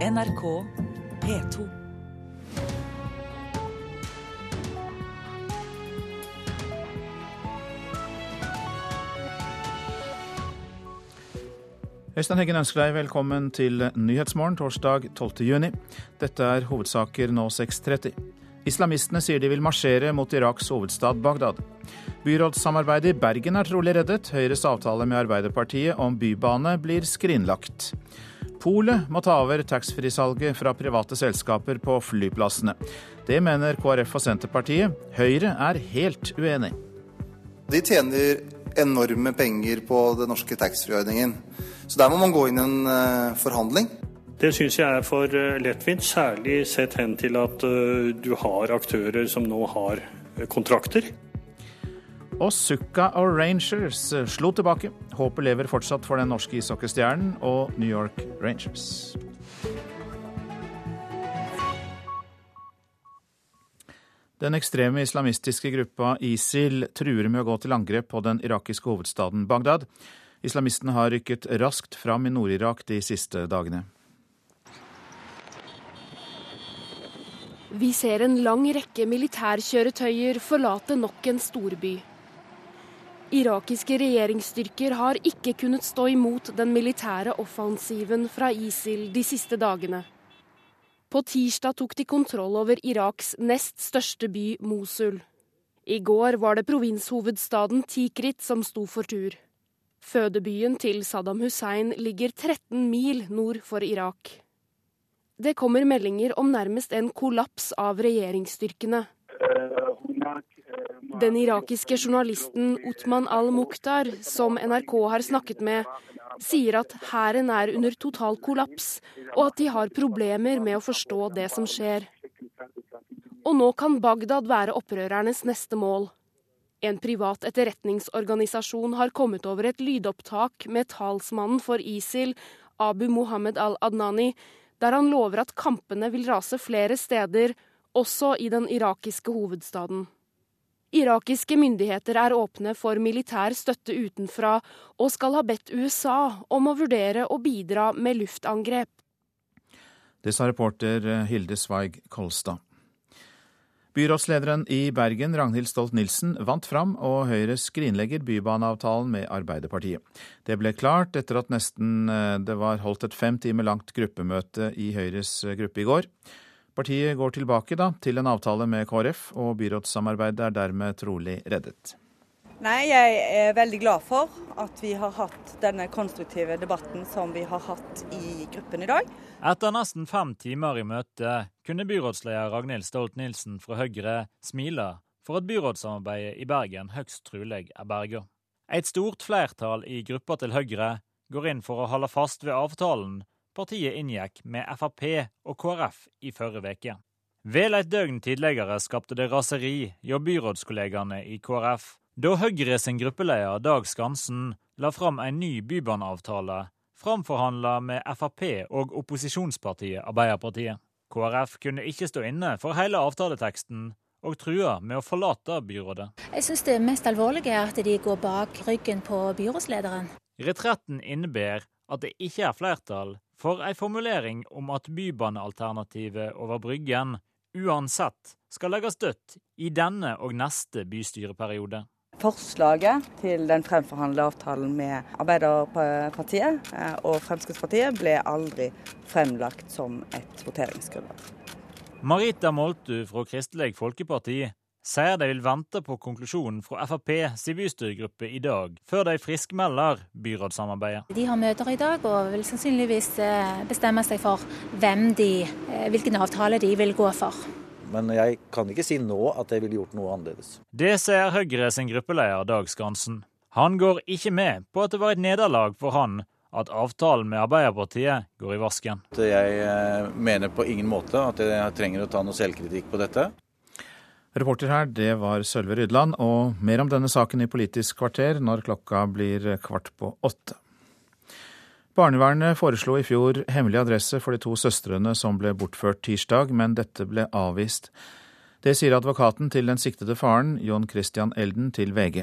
NRK P2. Øystein Heggen ønsker deg velkommen til Nyhetsmorgen torsdag 12. juni. Dette er hovedsaker nå 6.30. Islamistene sier de vil marsjere mot Iraks hovedstad Bagdad. Byrådssamarbeidet i Bergen er trolig reddet. Høyres avtale med Arbeiderpartiet om bybane blir skrinlagt. Polet må ta over taxfree-salget fra private selskaper på flyplassene. Det mener KrF og Senterpartiet. Høyre er helt uenig. De tjener enorme penger på den norske taxfree-ordningen. Så der må man gå inn i en uh, forhandling. Det syns jeg er for uh, lettvint, særlig sett hen til at uh, du har aktører som nå har kontrakter. Og Sukka og Rangers slo tilbake. Håpet lever fortsatt for den norske ishockeystjernen og New York Rangers. Den ekstreme islamistiske gruppa ISIL truer med å gå til angrep på den irakiske hovedstaden Bagdad. Islamistene har rykket raskt fram i Nord-Irak de siste dagene. Vi ser en lang rekke militærkjøretøyer forlate nok en storby. Irakiske regjeringsstyrker har ikke kunnet stå imot den militære offensiven fra ISIL de siste dagene. På tirsdag tok de kontroll over Iraks nest største by, Mosul. I går var det provinshovedstaden Tikrit som sto for tur. Fødebyen til Saddam Hussein ligger 13 mil nord for Irak. Det kommer meldinger om nærmest en kollaps av regjeringsstyrkene. Den irakiske journalisten Utman al-Mukhtar, som NRK har snakket med, sier at hæren er under total kollaps, og at de har problemer med å forstå det som skjer. Og nå kan Bagdad være opprørernes neste mål. En privat etterretningsorganisasjon har kommet over et lydopptak med talsmannen for ISIL, Abu Mohammed al-Adnani, der han lover at kampene vil rase flere steder, også i den irakiske hovedstaden. Irakiske myndigheter er åpne for militær støtte utenfra, og skal ha bedt USA om å vurdere å bidra med luftangrep. Det sa reporter Hilde Sveig Kolstad. Byrådslederen i Bergen, Ragnhild Stolt-Nielsen, vant fram, og Høyre skrinlegger bybaneavtalen med Arbeiderpartiet. Det ble klart etter at nesten eh, det var holdt et fem timer langt gruppemøte i Høyres eh, gruppe i går. Partiet går tilbake da, til en avtale med KrF, og byrådssamarbeidet er dermed trolig reddet. Nei, Jeg er veldig glad for at vi har hatt denne konstruktive debatten som vi har hatt i gruppen i dag. Etter nesten fem timer i møte kunne byrådsleder Ragnhild Stolt-Nielsen fra Høyre smile for at byrådssamarbeidet i Bergen høgst trolig er berga. Et stort flertall i gruppa til Høyre går inn for å holde fast ved avtalen partiet inngikk med Frp og KrF i forrige uke. Vel et døgn tidligere skapte det raseri hjå byrådskollegaene i KrF da Høyre sin gruppeleder Dag Skansen la fram en ny bybaneavtale, framforhandla med Frp og opposisjonspartiet Arbeiderpartiet. KrF kunne ikke stå inne for hele avtaleteksten, og trua med å forlate byrådet. Jeg syns det mest alvorlige er at de går bak ryggen på byrådslederen. Retretten innebærer at det ikke er flertall for ei formulering om at bybanealternativet over Bryggen uansett skal legges dødt i denne og neste bystyreperiode. Forslaget til den fremforhandlede avtalen med Arbeiderpartiet eh, og Fremskrittspartiet ble aldri fremlagt som et voteringsgrunnlag. Marita Moltu fra Kristelig Folkeparti sier de vil vente på konklusjonen fra Frp sin bystyregruppe i dag, før de friskmelder byrådssamarbeidet. De har møter i dag og vil sannsynligvis eh, bestemme seg for hvem de, eh, hvilken avtale de vil gå for. Men jeg kan ikke si nå at jeg ville gjort noe annerledes. Det sier Høyre sin gruppeleder Dag Skansen. Han går ikke med på at det var et nederlag for han at avtalen med Arbeiderpartiet går i vasken. Jeg eh, mener på ingen måte at jeg trenger å ta noe selvkritikk på dette. Reporter her, det var Sølve Rydland, og mer om denne saken i Politisk kvarter når klokka blir kvart på åtte. Barnevernet foreslo i fjor hemmelig adresse for de to søstrene som ble bortført tirsdag, men dette ble avvist. Det sier advokaten til den siktede faren, John Christian Elden, til VG.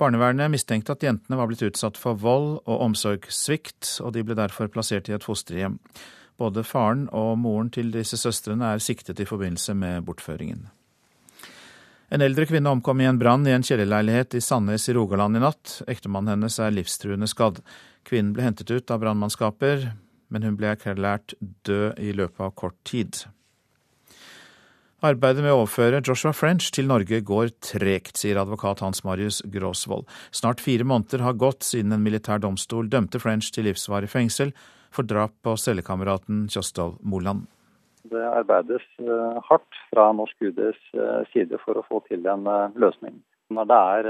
Barnevernet mistenkte at jentene var blitt utsatt for vold og omsorgssvikt, og de ble derfor plassert i et fosterhjem. Både faren og moren til disse søstrene er siktet i forbindelse med bortføringen. En eldre kvinne omkom i en brann i en kjellerleilighet i Sandnes i Rogaland i natt. Ektemannen hennes er livstruende skadd. Kvinnen ble hentet ut av brannmannskaper, men hun ble erklært død i løpet av kort tid. Arbeidet med å overføre Joshua French til Norge går tregt, sier advokat Hans Marius Gråsvold. Snart fire måneder har gått siden en militær domstol dømte French til livsvarig fengsel for drap på cellekameraten Kjostolv Moland. Det arbeides eh, hardt fra norsk UDs eh, side for å få til en eh, løsning. Når det er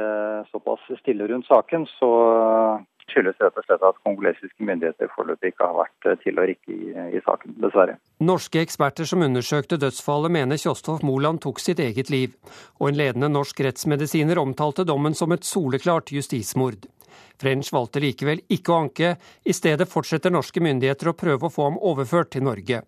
såpass stille rundt saken, så skyldes rett og slett at kongolesiske myndigheter foreløpig ikke har vært til å rikke i, i, saken, dessverre. Norske eksperter som undersøkte dødsfallet mener Kjostolf Moland tok sitt eget liv, og en ledende norsk rettsmedisiner omtalte dommen som et soleklart justismord. French valgte likevel ikke å anke, i stedet fortsetter norske myndigheter å prøve å få ham overført til Norge.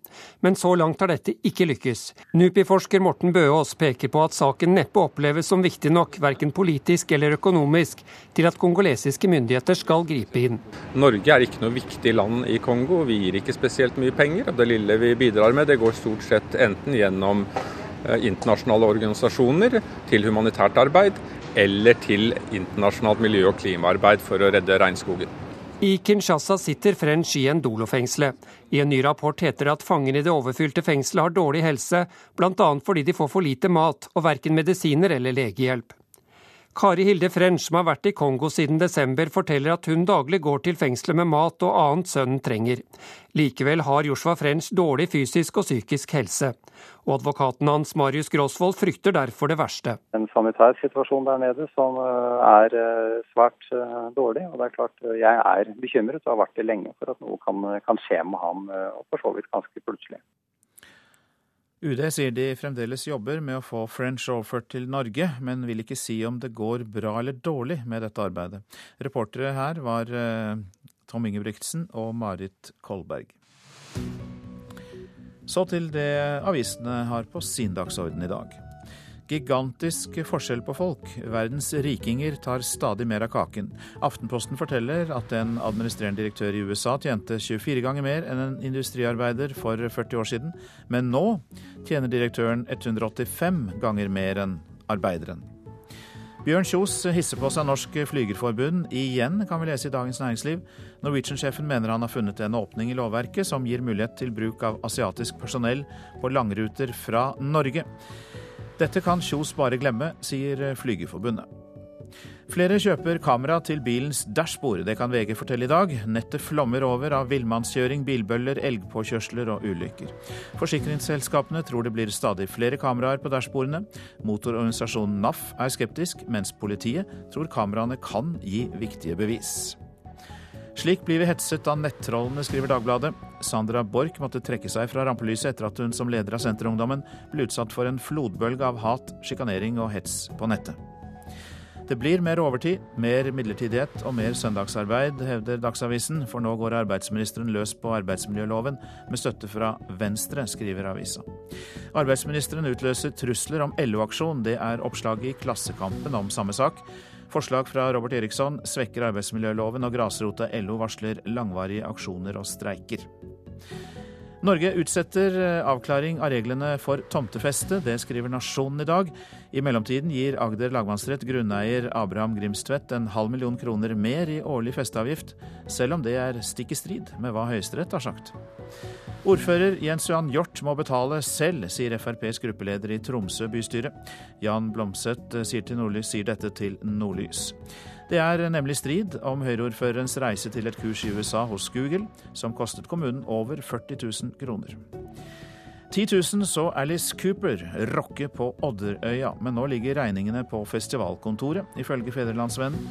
Men så langt har dette ikke lykkes. NUPI-forsker Morten Bøås peker på at saken neppe oppleves som viktig nok, verken politisk eller økonomisk, til at kongolesiske myndigheter skal gripe inn. Norge er ikke noe viktig land i Kongo, vi gir ikke spesielt mye penger. og Det lille vi bidrar med, det går stort sett enten gjennom eh, internasjonale organisasjoner til humanitært arbeid, eller til internasjonalt miljø- og klimaarbeid for å redde regnskogen. I Kinshasa sitter French i en dolofengsle. I en ny rapport heter det at fangene i det overfylte fengselet har dårlig helse, bl.a. fordi de får for lite mat og verken medisiner eller legehjelp. Kari Hilde French, som har vært i Kongo siden desember, forteller at hun daglig går til fengselet med mat og annet sønnen trenger. Likevel har Joshua French dårlig fysisk og psykisk helse. Og advokaten hans, Marius Grosvold, frykter derfor det verste. En sanitær situasjon der nede som eh, er eh, svært eh, dårlig. Og det er klart jeg er bekymret og har vært det lenge for at noe kan, kan skje med ham, og for så vidt ganske plutselig. UD sier de fremdeles jobber med å få French overført til Norge, men vil ikke si om det går bra eller dårlig med dette arbeidet. Reportere her var eh, Tom Ingebrigtsen og Marit Kolberg. Så til det avisene har på sin dagsorden i dag. Gigantisk forskjell på folk. Verdens rikinger tar stadig mer av kaken. Aftenposten forteller at en administrerende direktør i USA tjente 24 ganger mer enn en industriarbeider for 40 år siden, men nå tjener direktøren 185 ganger mer enn arbeideren. Bjørn Kjos hisser på seg Norsk Flygerforbund igjen, kan vi lese i Dagens Næringsliv. Norwegian-sjefen mener han har funnet en åpning i lovverket som gir mulighet til bruk av asiatisk personell på langruter fra Norge. Dette kan Kjos bare glemme, sier Flygerforbundet. Flere kjøper kamera til bilens dashbord. Det kan VG fortelle i dag. Nettet flommer over av villmannskjøring, bilbøller, elgpåkjørsler og ulykker. Forsikringsselskapene tror det blir stadig flere kameraer på dashbordene. Motororganisasjonen NAF er skeptisk, mens politiet tror kameraene kan gi viktige bevis. Slik blir vi hetset av nettrollene, skriver Dagbladet. Sandra Borch måtte trekke seg fra rampelyset etter at hun som leder av Senterungdommen ble utsatt for en flodbølge av hat, sjikanering og hets på nettet. Det blir mer overtid, mer midlertidighet og mer søndagsarbeid, hevder Dagsavisen, for nå går arbeidsministeren løs på arbeidsmiljøloven med støtte fra Venstre, skriver avisa. Arbeidsministeren utløser trusler om LO-aksjon, det er oppslaget i Klassekampen om samme sak. Forslag fra Robert Eriksson svekker arbeidsmiljøloven, og grasrota LO varsler langvarige aksjoner og streiker. Norge utsetter eh, avklaring av reglene for tomtefeste. Det skriver Nasjonen i dag. I mellomtiden gir Agder lagmannsrett grunneier Abraham Grimstvedt en halv million kroner mer i årlig festeavgift, selv om det er stikk i strid med hva Høyesterett har sagt. Ordfører Jens Johan Hjort må betale selv, sier FrPs gruppeleder i Tromsø bystyre. Jan Blomseth sier, Nordlys, sier dette til Nordlys. Det er nemlig strid om Høyre-ordførerens reise til et kurs i USA hos Google, som kostet kommunen over 40 000 kroner. 10 000 så Alice Cooper rocke på Odderøya, men nå ligger regningene på festivalkontoret, ifølge Fedrelandsvennen.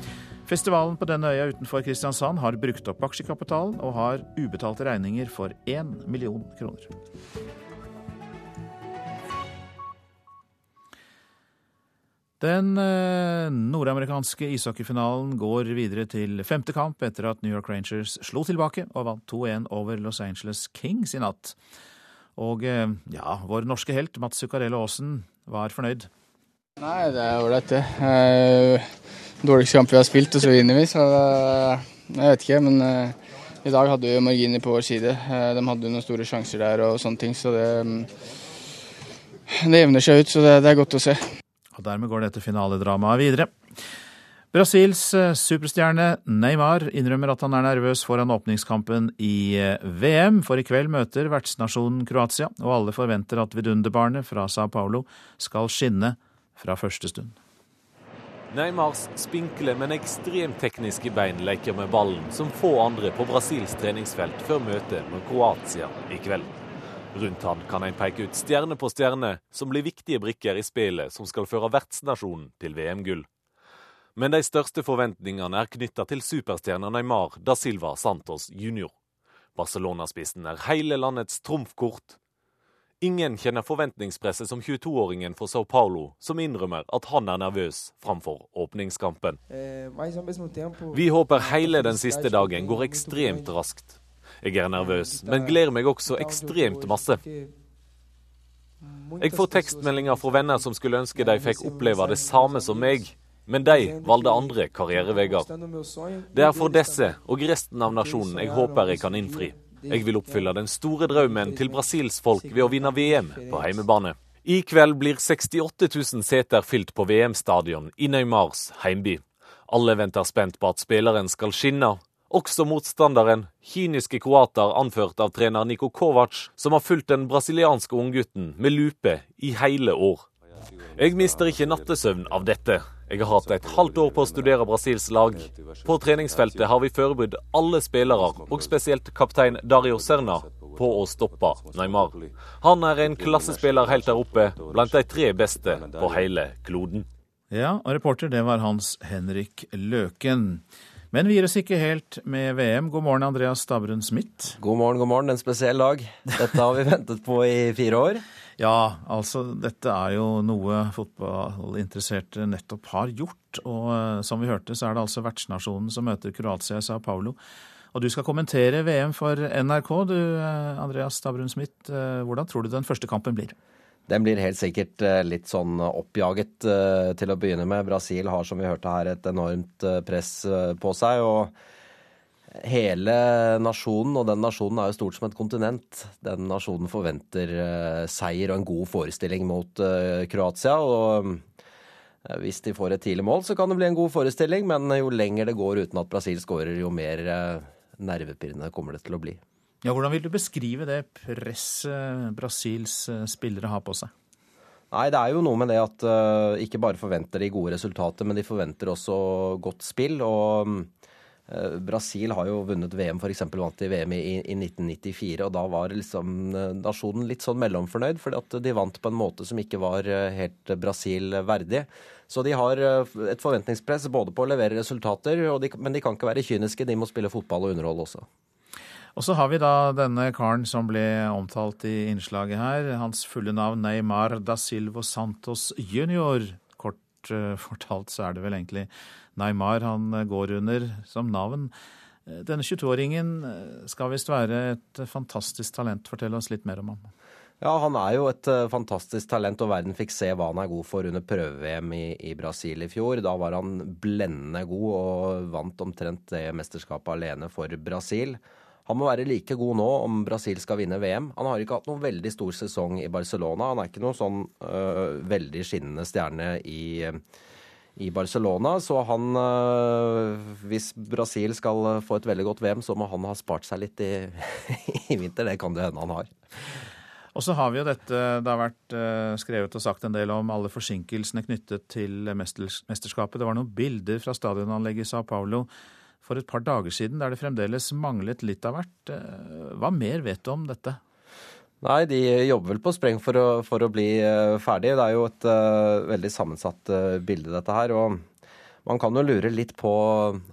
Festivalen på denne øya utenfor Kristiansand har brukt opp aksjekapitalen og har ubetalte regninger for én million kroner. Den eh, nordamerikanske ishockeyfinalen går videre til femte kamp etter at New York Rangers slo tilbake og vant 2-1 over Los Angeles Kings i natt. Og eh, ja, vår norske helt Mats Zuccarello Aasen var fornøyd. Nei, det er ålreit, det. Eh, dårligste kamp vi har spilt, og så vinner vi. Så jeg vet ikke, men I dag hadde vi marginer på vår side. De hadde noen store sjanser der og sånne ting, så det, mm, det jevner seg ut. Så det, det er godt å se. Og Dermed går dette finaledramaet videre. Brasils eh, superstjerne Neymar innrømmer at han er nervøs foran åpningskampen i eh, VM, for i kveld møter vertsnasjonen Kroatia, og alle forventer at vidunderbarnet fra Sao Paulo skal skinne fra første stund. Neymars spinkle, men ekstremt tekniske bein leker med ballen som få andre på Brasils treningsfelt før møtet med Kroatia i kveld. Rundt han kan en peke ut stjerne på stjerne som blir viktige brikker i spillet som skal føre vertsnasjonen til VM-gull. Men de største forventningene er knytta til superstjerna Neymar da Silva Santos jr. Barcelona-spissen er hele landets trumfkort, Ingen kjenner forventningspresset som 22-åringen for Sao Paulo, som innrømmer at han er nervøs framfor åpningskampen. Vi håper hele den siste dagen går ekstremt raskt. Jeg er nervøs, men gleder meg også ekstremt masse. Jeg får tekstmeldinger fra venner som skulle ønske de fikk oppleve det samme som meg, men de valgte andre karriereveier. Det er for disse og resten av nasjonen jeg håper jeg kan innfri. Jeg vil oppfylle den store drømmen til Brasils folk ved å vinne VM på heimebane. I kveld blir 68 000 seter fylt på VM-stadion i Neymars heimby. Alle venter spent på at spilleren skal skinne. Også motstanderen, kyniske kroater anført av trener Niko Kovac, som har fulgt den brasilianske unggutten med lupe i hele år. Jeg mister ikke nattesøvn av dette. Jeg har hatt et halvt år på å studere Brasils lag. På treningsfeltet har vi forberedt alle spillere, og spesielt kaptein Dario Serna, på å stoppe Neymar. Han er en klassespiller helt der oppe, blant de tre beste på hele kloden. Ja, og reporter det var Hans Henrik Løken. Men vi gir oss ikke helt med VM. God morgen, Andreas Stabrun Smith. God morgen, god morgen. En spesiell dag. Dette har vi ventet på i fire år. Ja, altså dette er jo noe fotballinteresserte nettopp har gjort. Og uh, som vi hørte, så er det altså vertsnasjonen som møter Kroatia i Sao Paulo. Og du skal kommentere VM for NRK, du uh, Andreas Stabrun Smith. Uh, hvordan tror du den første kampen blir? Den blir helt sikkert litt sånn oppjaget til å begynne med. Brasil har, som vi hørte her, et enormt press på seg. og hele nasjonen, og den nasjonen er jo stort som et kontinent, den nasjonen forventer seier og en god forestilling mot Kroatia. og hvis de får et tidlig mål, så kan det bli en god forestilling, men jo lenger det går uten at Brasil skårer, jo mer nervepirrende kommer det til å bli. Ja, Hvordan vil du beskrive det presset Brasils spillere har på seg? Nei, det er jo noe med det at ikke bare forventer de gode resultater, men de forventer også godt spill. og uh, Brasil har jo vunnet VM, f.eks. vant de VM i, i, 1994. og Da var liksom eh, nasjonen litt sånn mellomfornøyd, fordi at de vant på en måte som ikke var eh, helt Brasil verdig. Så de har et forventningspress både på å levere resultater, de, men de kan ikke være kyniske. De må spille fotball og underholde også. Og så har vi da denne karen som ble omtalt i innslaget her. Hans fulle navn Neymar da Silvo Santos jr. Kort fortalt så er det vel egentlig Neymar han eh, går under som navn. Eh, denne 22-åringen eh, skal visst være et fantastisk talent. Fortell oss litt mer om ham. Ja, han er jo et fantastisk talent, og verden fikk se hva han er god for under prøve-VM i, i, Brasil i fjor. Da var han blendende god og vant omtrent det mesterskapet alene for Brasil. Han må være like god nå om Brasil skal vinne VM. Han har ikke hatt noen veldig stor sesong i Barcelona. Han er ikke noen sånn øh, veldig skinnende stjerne i øh, i Barcelona. Så han, eh, hvis Brasil skal få et veldig godt VM, så må han ha spart seg litt i, i vinter. Det kan det hende han har. Og så har vi jo dette, Det har vært eh, skrevet og sagt en del om alle forsinkelsene knyttet til mesterskapet. Det var noen bilder fra stadionanlegget i Sao Paulo for et par dager siden der det fremdeles manglet litt av hvert. Eh, hva mer vet du om dette? Nei, de jobber vel på spreng for å, for å bli uh, ferdig. Det er jo et uh, veldig sammensatt uh, bilde, dette her. Og man kan jo lure litt på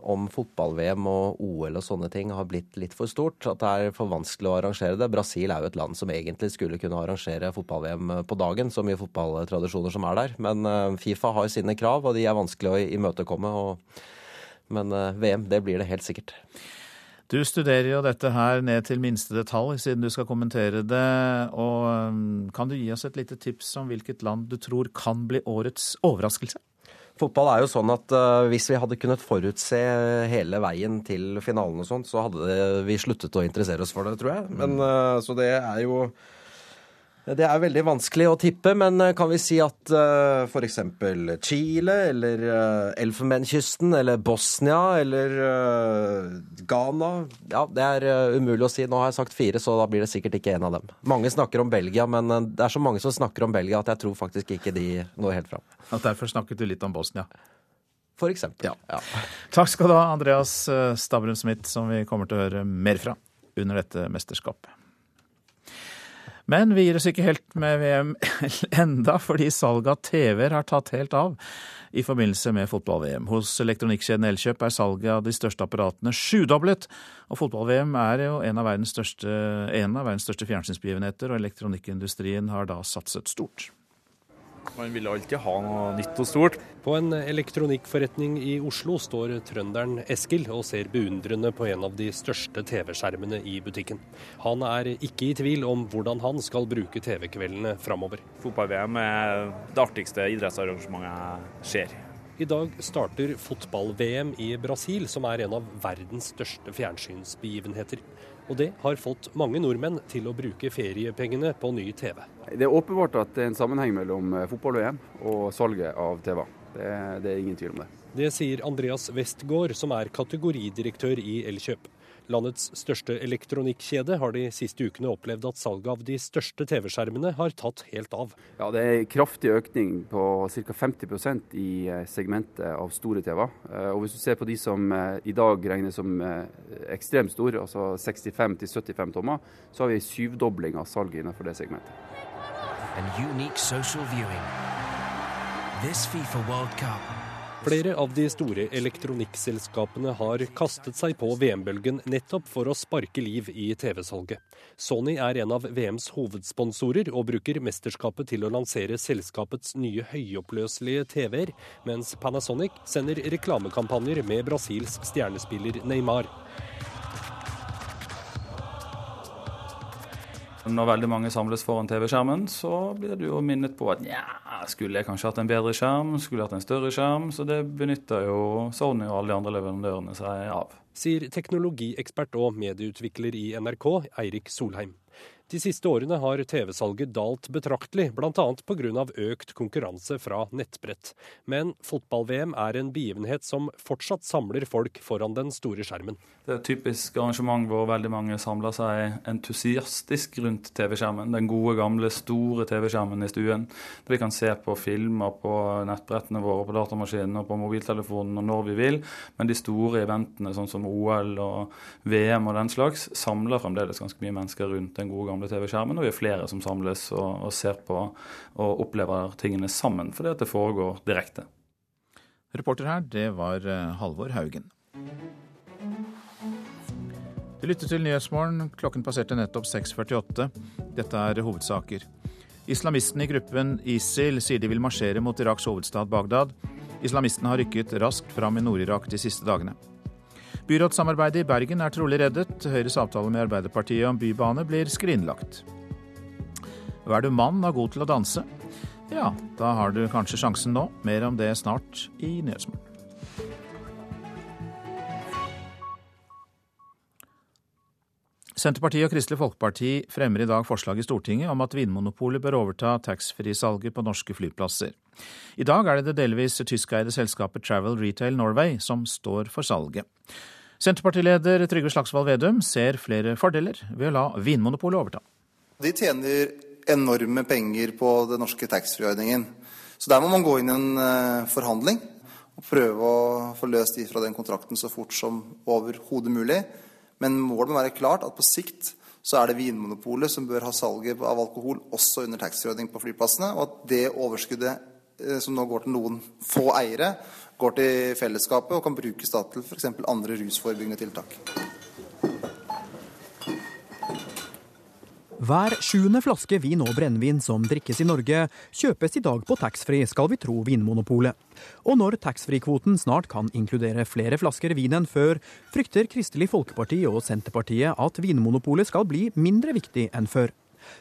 om fotball-VM og OL og sånne ting har blitt litt for stort. At det er for vanskelig å arrangere det. Brasil er jo et land som egentlig skulle kunne arrangere fotball-VM på dagen. Så mye fotballtradisjoner som er der. Men Fifa har sine krav, og de er vanskelig å imøtekomme. Og... Men VM, det blir det helt sikkert. Du studerer jo dette her ned til minste detalj, siden du skal kommentere det. og um, Kan du gi oss et lite tips om hvilket land du tror kan bli årets overraskelse? Fotball er jo sånn at uh, hvis vi hadde kunnet forutse hele veien til finalen og sånt, så hadde vi sluttet å interessere oss for det, tror jeg. Men, uh, så det er jo det er veldig vanskelig å tippe, men eh, kan vi si at uh, f.eks. Chile eller uh, Elfenbenskysten eller Bosnia eller uh, Ghana Ja, det er uh, umulig å si. Nå har jeg sagt fire, så da blir det sikkert ikke en av dem. Mange snakker om Belgia, men det er så mange som snakker om Belgia at jeg tror faktisk ikke de når helt fram. Og derfor snakket du litt om Bosnia? For eksempel. Ja. ja. Takk skal du ha, Andreas Stavrum Smith, som vi kommer til å høre mer fra under dette mesterskapet. Men vi gir oss ikke helt med VM enda, fordi salget av TV-er har tatt helt av i forbindelse med fotball-VM. Hos elektronikkjeden Elkjøp er salget av de største apparatene sjudoblet, og fotball-VM er jo en av verdens største, en av verdens største fjernsynsbegivenheter, og elektronikkindustrien har da satset stort. Man vil alltid ha noe nytt og stort. På en elektronikkforretning i Oslo står trønderen Eskil og ser beundrende på en av de største TV-skjermene i butikken. Han er ikke i tvil om hvordan han skal bruke TV-kveldene framover. Fotball-VM er det artigste idrettsarrangementet jeg ser. I dag starter fotball-VM i Brasil, som er en av verdens største fjernsynsbegivenheter. Og det har fått mange nordmenn til å bruke feriepengene på ny TV. Det er åpenbart at det er en sammenheng mellom fotball fotball-VM og salget av TV. Det, det er ingen tvil om det. Det sier Andreas Westgård, som er kategoridirektør i Elkjøp. Landets største elektronikkjede har de siste ukene opplevd at salget av de største TV-skjermene har tatt helt av. Ja, Det er en kraftig økning på ca. 50% i eh, segmentet av store TV-er. Eh, og Hvis du ser på de som eh, i dag regnes som ekstremt store, altså 65-75 tommer, så har vi en syvdobling av salget innenfor det segmentet. And unique social viewing. This FIFA World Cup Flere av de store elektronikkselskapene har kastet seg på VM-bølgen nettopp for å sparke liv i TV-salget. Sony er en av VMs hovedsponsorer og bruker mesterskapet til å lansere selskapets nye høyoppløselige TV-er, mens Panasonic sender reklamekampanjer med Brasils stjernespiller Neymar. Når veldig mange samles foran TV-skjermen, så blir du jo minnet på at nja, skulle jeg kanskje hatt en bedre skjerm, skulle jeg hatt en større skjerm. Så det benytter jo Sony og alle de andre leverandørene seg av. Sier teknologiekspert og medieutvikler i NRK, Eirik Solheim. De siste årene har TV-salget dalt betraktelig, bl.a. pga. økt konkurranse fra nettbrett. Men fotball-VM er en begivenhet som fortsatt samler folk foran den store skjermen. Det er et typisk arrangement hvor veldig mange samler seg entusiastisk rundt TV-skjermen. Den gode, gamle, store TV-skjermen i stuen. Vi kan se på filmer på nettbrettene våre, på datamaskinen og på mobiltelefonen og når vi vil. Men de store eventene, sånn som OL og VM og den slags, samler fremdeles ganske mye mennesker rundt den gode, gamle TV-skjermen, og vi er flere som samles og, og, ser på og opplever tingene sammen, fordi at det foregår direkte. Reporter her, det var eh, Halvor Haugen. Du lytter til Nyhetsmorgen. Klokken passerte nettopp 6.48. Dette er hovedsaker. Islamistene i gruppen ISIL sier de vil marsjere mot Iraks hovedstad Bagdad. Islamistene har rykket raskt fram i Nord-Irak de siste dagene. Byrådssamarbeidet i Bergen er trolig reddet. Høyres avtale med Arbeiderpartiet om bybane blir skrinlagt. Er du mann og god til å danse? Ja, da har du kanskje sjansen nå. Mer om det snart i Nyhetsmorgen. Senterpartiet og Kristelig Folkeparti fremmer i dag forslag i Stortinget om at Vinmonopolet bør overta taxfree-salget på norske flyplasser. I dag er det det delvis tyskeide selskapet Travel Retail Norway som står for salget. Senterpartileder Trygve Slagsvold Vedum ser flere fordeler ved å la Vinmonopolet overta. De tjener enorme penger på den norske taxfree-ordningen. Så der må man gå inn i en eh, forhandling og prøve å få løst de fra den kontrakten så fort som overhodet mulig. Men målet må være klart at på sikt så er det Vinmonopolet som bør ha salget av alkohol også under taxfree-ordning på flyplassene, og at det overskuddet eh, som nå går til noen få eiere, går til fellesskapet og kan brukes da til f.eks. andre rusforebyggende tiltak. Hver sjuende flaske vin og brennevin som drikkes i Norge, kjøpes i dag på taxfree, skal vi tro Vinmonopolet. Og når taxfree-kvoten snart kan inkludere flere flasker vin enn før, frykter Kristelig Folkeparti og Senterpartiet at Vinmonopolet skal bli mindre viktig enn før.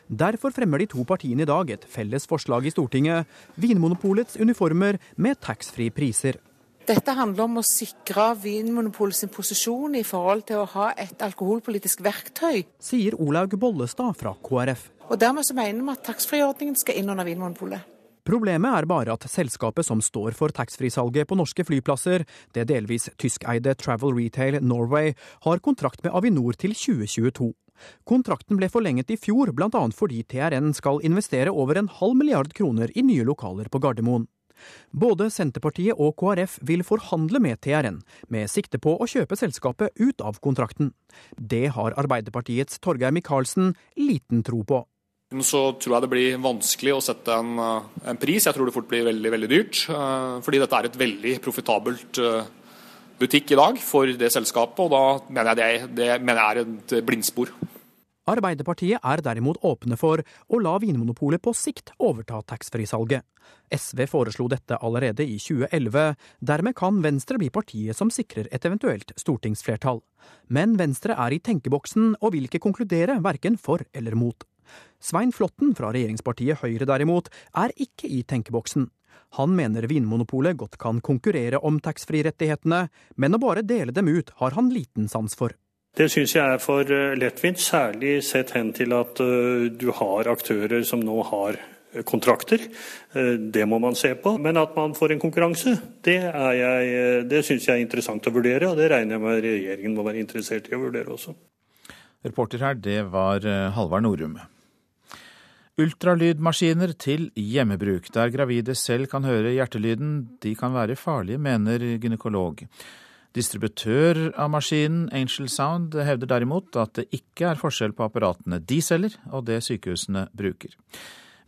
Derfor fremmer de to partiene i dag et felles forslag i Stortinget, Vinmonopolets uniformer med taxfree priser. Dette handler om å sikre Vinmonopolets posisjon i forhold til å ha et alkoholpolitisk verktøy. Sier Olaug Bollestad fra KrF. Og Dermed så mener vi at taxfree-ordningen skal inn under Vinmonopolet. Problemet er bare at selskapet som står for taxfree-salget på norske flyplasser, det delvis tyskeide Travel Retail Norway, har kontrakt med Avinor til 2022. Kontrakten ble forlenget i fjor, bl.a. fordi TRN skal investere over en halv milliard kroner i nye lokaler på Gardermoen. Både Senterpartiet og KrF vil forhandle med TRN, med sikte på å kjøpe selskapet ut av kontrakten. Det har Arbeiderpartiets Torgeir Micaelsen liten tro på så tror jeg det blir vanskelig å sette en, eh, en, pris. Jeg tror det fort blir veldig veldig dyrt. Eh, fordi dette er et veldig profitabelt eh, butikk i dag for det selskapet, og da mener jeg det, det mener jeg er et blindspor. Arbeiderpartiet er derimot åpne for å la Vinmonopolet på sikt overta taxfree-salget. SV foreslo dette allerede i 2011. Dermed kan Venstre bli partiet som sikrer et eventuelt stortingsflertall. Men Venstre er i tenkeboksen og vil ikke konkludere verken for eller mot. Svein Flåtten fra regjeringspartiet Høyre derimot, er ikke i tenkeboksen. Han mener Vinmonopolet godt kan konkurrere om taxfree-rettighetene, men å bare dele dem ut har han liten sans for. Det syns jeg er for eh, lettvint, særlig sett hen til at eh, du har aktører som nå har eh, kontrakter. Det må man se på. Men at man får en konkurranse, det, er det syns jeg er interessant å vurdere. Og det regner jeg med regjeringen må være interessert i å vurdere også. Reporter her, det var Halvard Norum. Ultralydmaskiner til hjemmebruk, der gravide selv kan høre hjertelyden, de kan være farlige, mener gynekolog. Distributør av maskinen, Angel Sound, hevder derimot at det ikke er forskjell på apparatene de selger og det sykehusene bruker.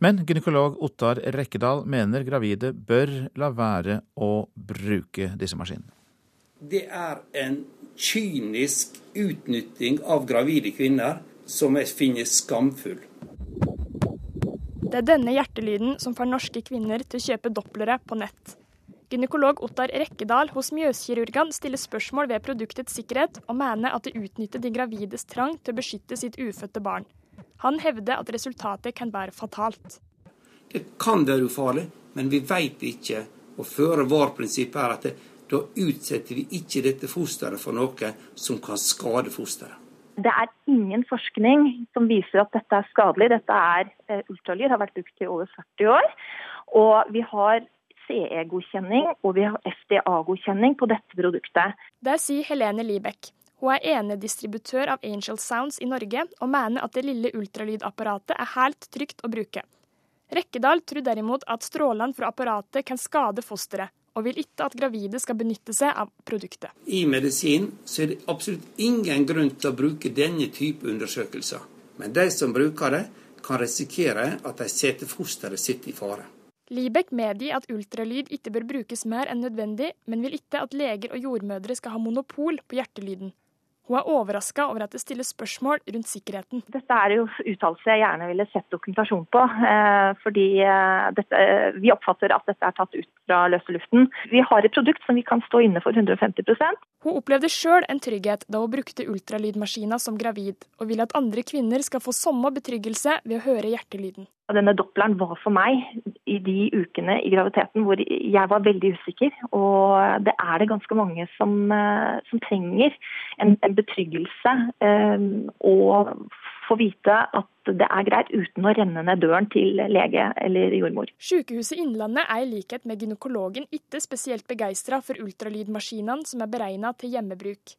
Men gynekolog Ottar Rekkedal mener gravide bør la være å bruke disse maskinene. Det er en kynisk utnytting av gravide kvinner som jeg finner skamfull. Det er denne hjertelyden som får norske kvinner til å kjøpe dopplere på nett. Gynekolog Ottar Rekkedal hos Mjøskirurgene stiller spørsmål ved produktets sikkerhet, og mener at det utnytter de gravides trang til å beskytte sitt ufødte barn. Han hevder at resultatet kan være fatalt. Det kan være ufarlig, men vi vet ikke. Og føre var-prinsippet er at det, da utsetter vi ikke dette fosteret for noe som kan skade fosteret. Det er ingen forskning som viser at dette er skadelig. Dette er eh, ultralyd, har vært brukt i over 40 år. Og vi har CE-godkjenning og vi har FDA-godkjenning på dette produktet. Der sier Helene Libekk. Hun er enedistributør av Angel Sounds i Norge, og mener at det lille ultralydapparatet er helt trygt å bruke. Rekkedal tror derimot at strålene fra apparatet kan skade fosteret, og vil ikke at gravide skal benytte seg av produktet. I medisin så er det absolutt ingen grunn til å bruke denne type undersøkelser. Men de som bruker det, kan risikere at de setter fosteret sitt i fare. Libek medgir at ultralyd ikke bør brukes mer enn nødvendig, men vil ikke at leger og jordmødre skal ha monopol på hjertelyden. Hun er overraska over at det stilles spørsmål rundt sikkerheten. Dette er jo uttalelser jeg gjerne ville sett dokumentasjon på. Eh, fordi eh, dette, vi oppfatter at dette er tatt ut fra løse luften. Vi har et produkt som vi kan stå inne for 150% Hun opplevde sjøl en trygghet da hun brukte ultralydmaskina som gravid, og vil at andre kvinner skal få samme betryggelse ved å høre hjertelyden. Denne doppleren var for meg i de ukene i graviditeten hvor jeg var veldig usikker. Og det er det ganske mange som, eh, som trenger en, en betryggelse eh, og få vite at det er greit uten å renne ned døren til lege eller jordmor. Sykehuset Innlandet er i likhet med gynekologen ikke spesielt begeistra for ultralydmaskinene som er beregna til hjemmebruk.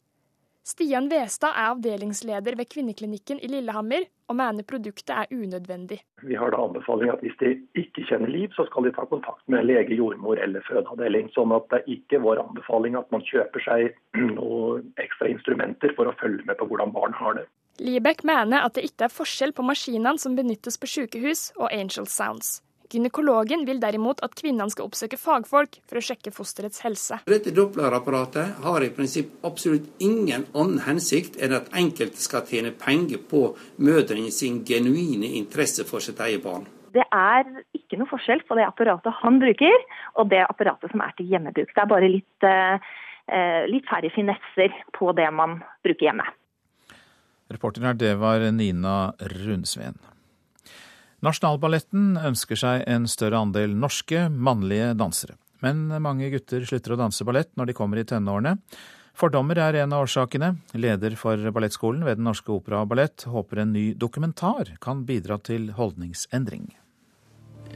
Stian Westad er avdelingsleder ved kvinneklinikken i Lillehammer, og mener produktet er unødvendig. Vi har da anbefaling at hvis de ikke kjenner liv, så skal de ta kontakt med lege, jordmor eller fødeavdeling. Sånn at det ikke er vår anbefaling at man kjøper seg noen ekstra instrumenter for å følge med på hvordan barn har det. Libek mener at det ikke er forskjell på maskinene som benyttes på sykehus og Angel Sounds. Gynekologen vil derimot at kvinnene skal oppsøke fagfolk for å sjekke fosterets helse. Dette Doppler-apparatet har i prinsipp absolutt ingen annen hensikt enn at enkelte skal tjene penger på mødrene sin genuine interesse for sitt eget barn. Det er ikke noe forskjell på det apparatet han bruker og det apparatet som er til hjemmebruk. Det er bare litt, uh, litt færre finesser på det man bruker hjemme. Reporter her, det var Nina Rundsveen. Nasjonalballetten ønsker seg en større andel norske, mannlige dansere. Men mange gutter slutter å danse ballett når de kommer i tenårene. Fordommer er en av årsakene. Leder for ballettskolen ved Den norske opera og ballett håper en ny dokumentar kan bidra til holdningsendring.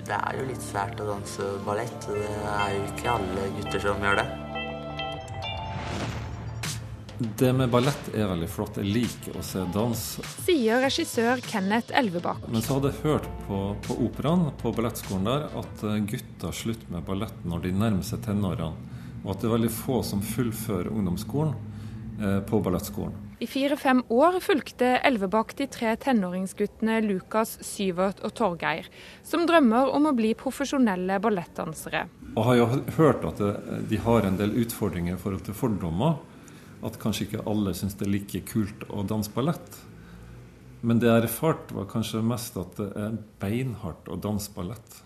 Det er jo litt svært å danse ballett. Det er jo ikke alle gutter som gjør det. Det med ballett er veldig flott. Jeg liker å se dans. Sier regissør Kenneth Elvebakk. Men så hadde jeg hørt på, på operaen på ballettskolen der at eh, gutter slutter med ballett når de nærmer seg tenårene. Og at det er veldig få som fullfører ungdomsskolen eh, på ballettskolen. I fire-fem år fulgte Elvebakk de tre tenåringsguttene Lukas, Syvert og Torgeir, som drømmer om å bli profesjonelle ballettdansere. Jeg har jo hørt at de har en del utfordringer i forhold til fordommer at kanskje ikke alle syns det er like kult å danse ballett. Men det jeg erfarte, var kanskje mest at det er beinhardt å danse ballett.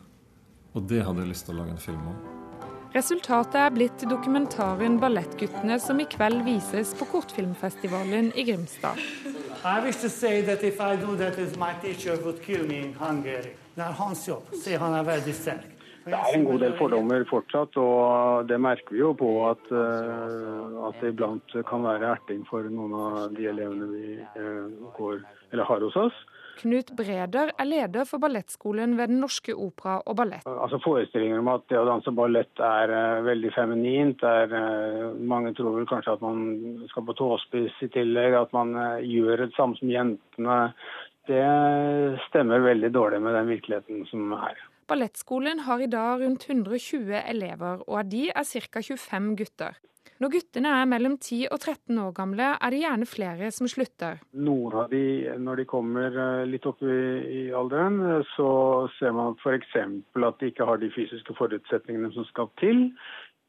Og det hadde jeg lyst til å lage en film om. Resultatet er blitt dokumentaren 'Ballettguttene', som i kveld vises på kortfilmfestivalen i Grimstad. I wish to say that if I do that, my teacher would kill me in Hungary. Det er hans jobb. sier han er veldig sterk. Det er en god del fordommer fortsatt, og det merker vi jo på at, uh, at det iblant kan være erting for noen av de elevene vi uh, går, eller har hos oss. Knut Breder er leder for ballettskolen ved Den norske opera og ballett. Altså Forestillinger om at det å danse ballett er uh, veldig feminint. Er, mange tror vel kanskje at man skal på tåspiss i tillegg, at man gjør det samme som jentene. Det stemmer veldig dårlig med den virkeligheten som er. Ballettskolen har i dag rundt 120 elever, og av de er ca. 25 gutter. Når guttene er mellom 10 og 13 år gamle, er det gjerne flere som slutter. Noen av de, når de kommer eh, litt opp i, i alderen, så ser man f.eks. at de ikke har de fysiske forutsetningene som skal til.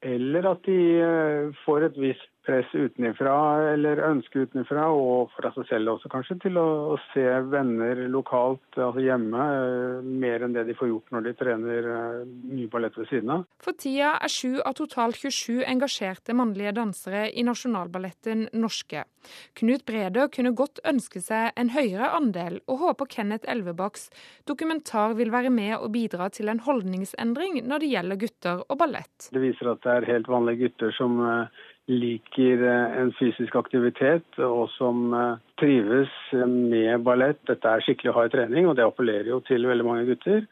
Eller at de eh, får et visst press utenfra eller ønske utenfra, og fra seg selv også kanskje, til å, å, se venner lokalt, altså hjemme, eh, mer enn det de får gjort når de trener uh, mye ballett ved siden av. For tida er sju av totalt 27 engasjerte mannlige dansere i Nasjonalballetten norske. Knut Breder kunne godt ønske seg en høyere andel, og håper Kenneth Elvebakks dokumentar vil være med og bidra til en holdningsendring når det gjelder gutter og ballett. Det viser at det er helt vanlige gutter som uh, liker eh, en fysisk aktivitet, og som eh, trives med ballett. Dette er skikkelig hard trening, og det appellerer jo til veldig mange gutter.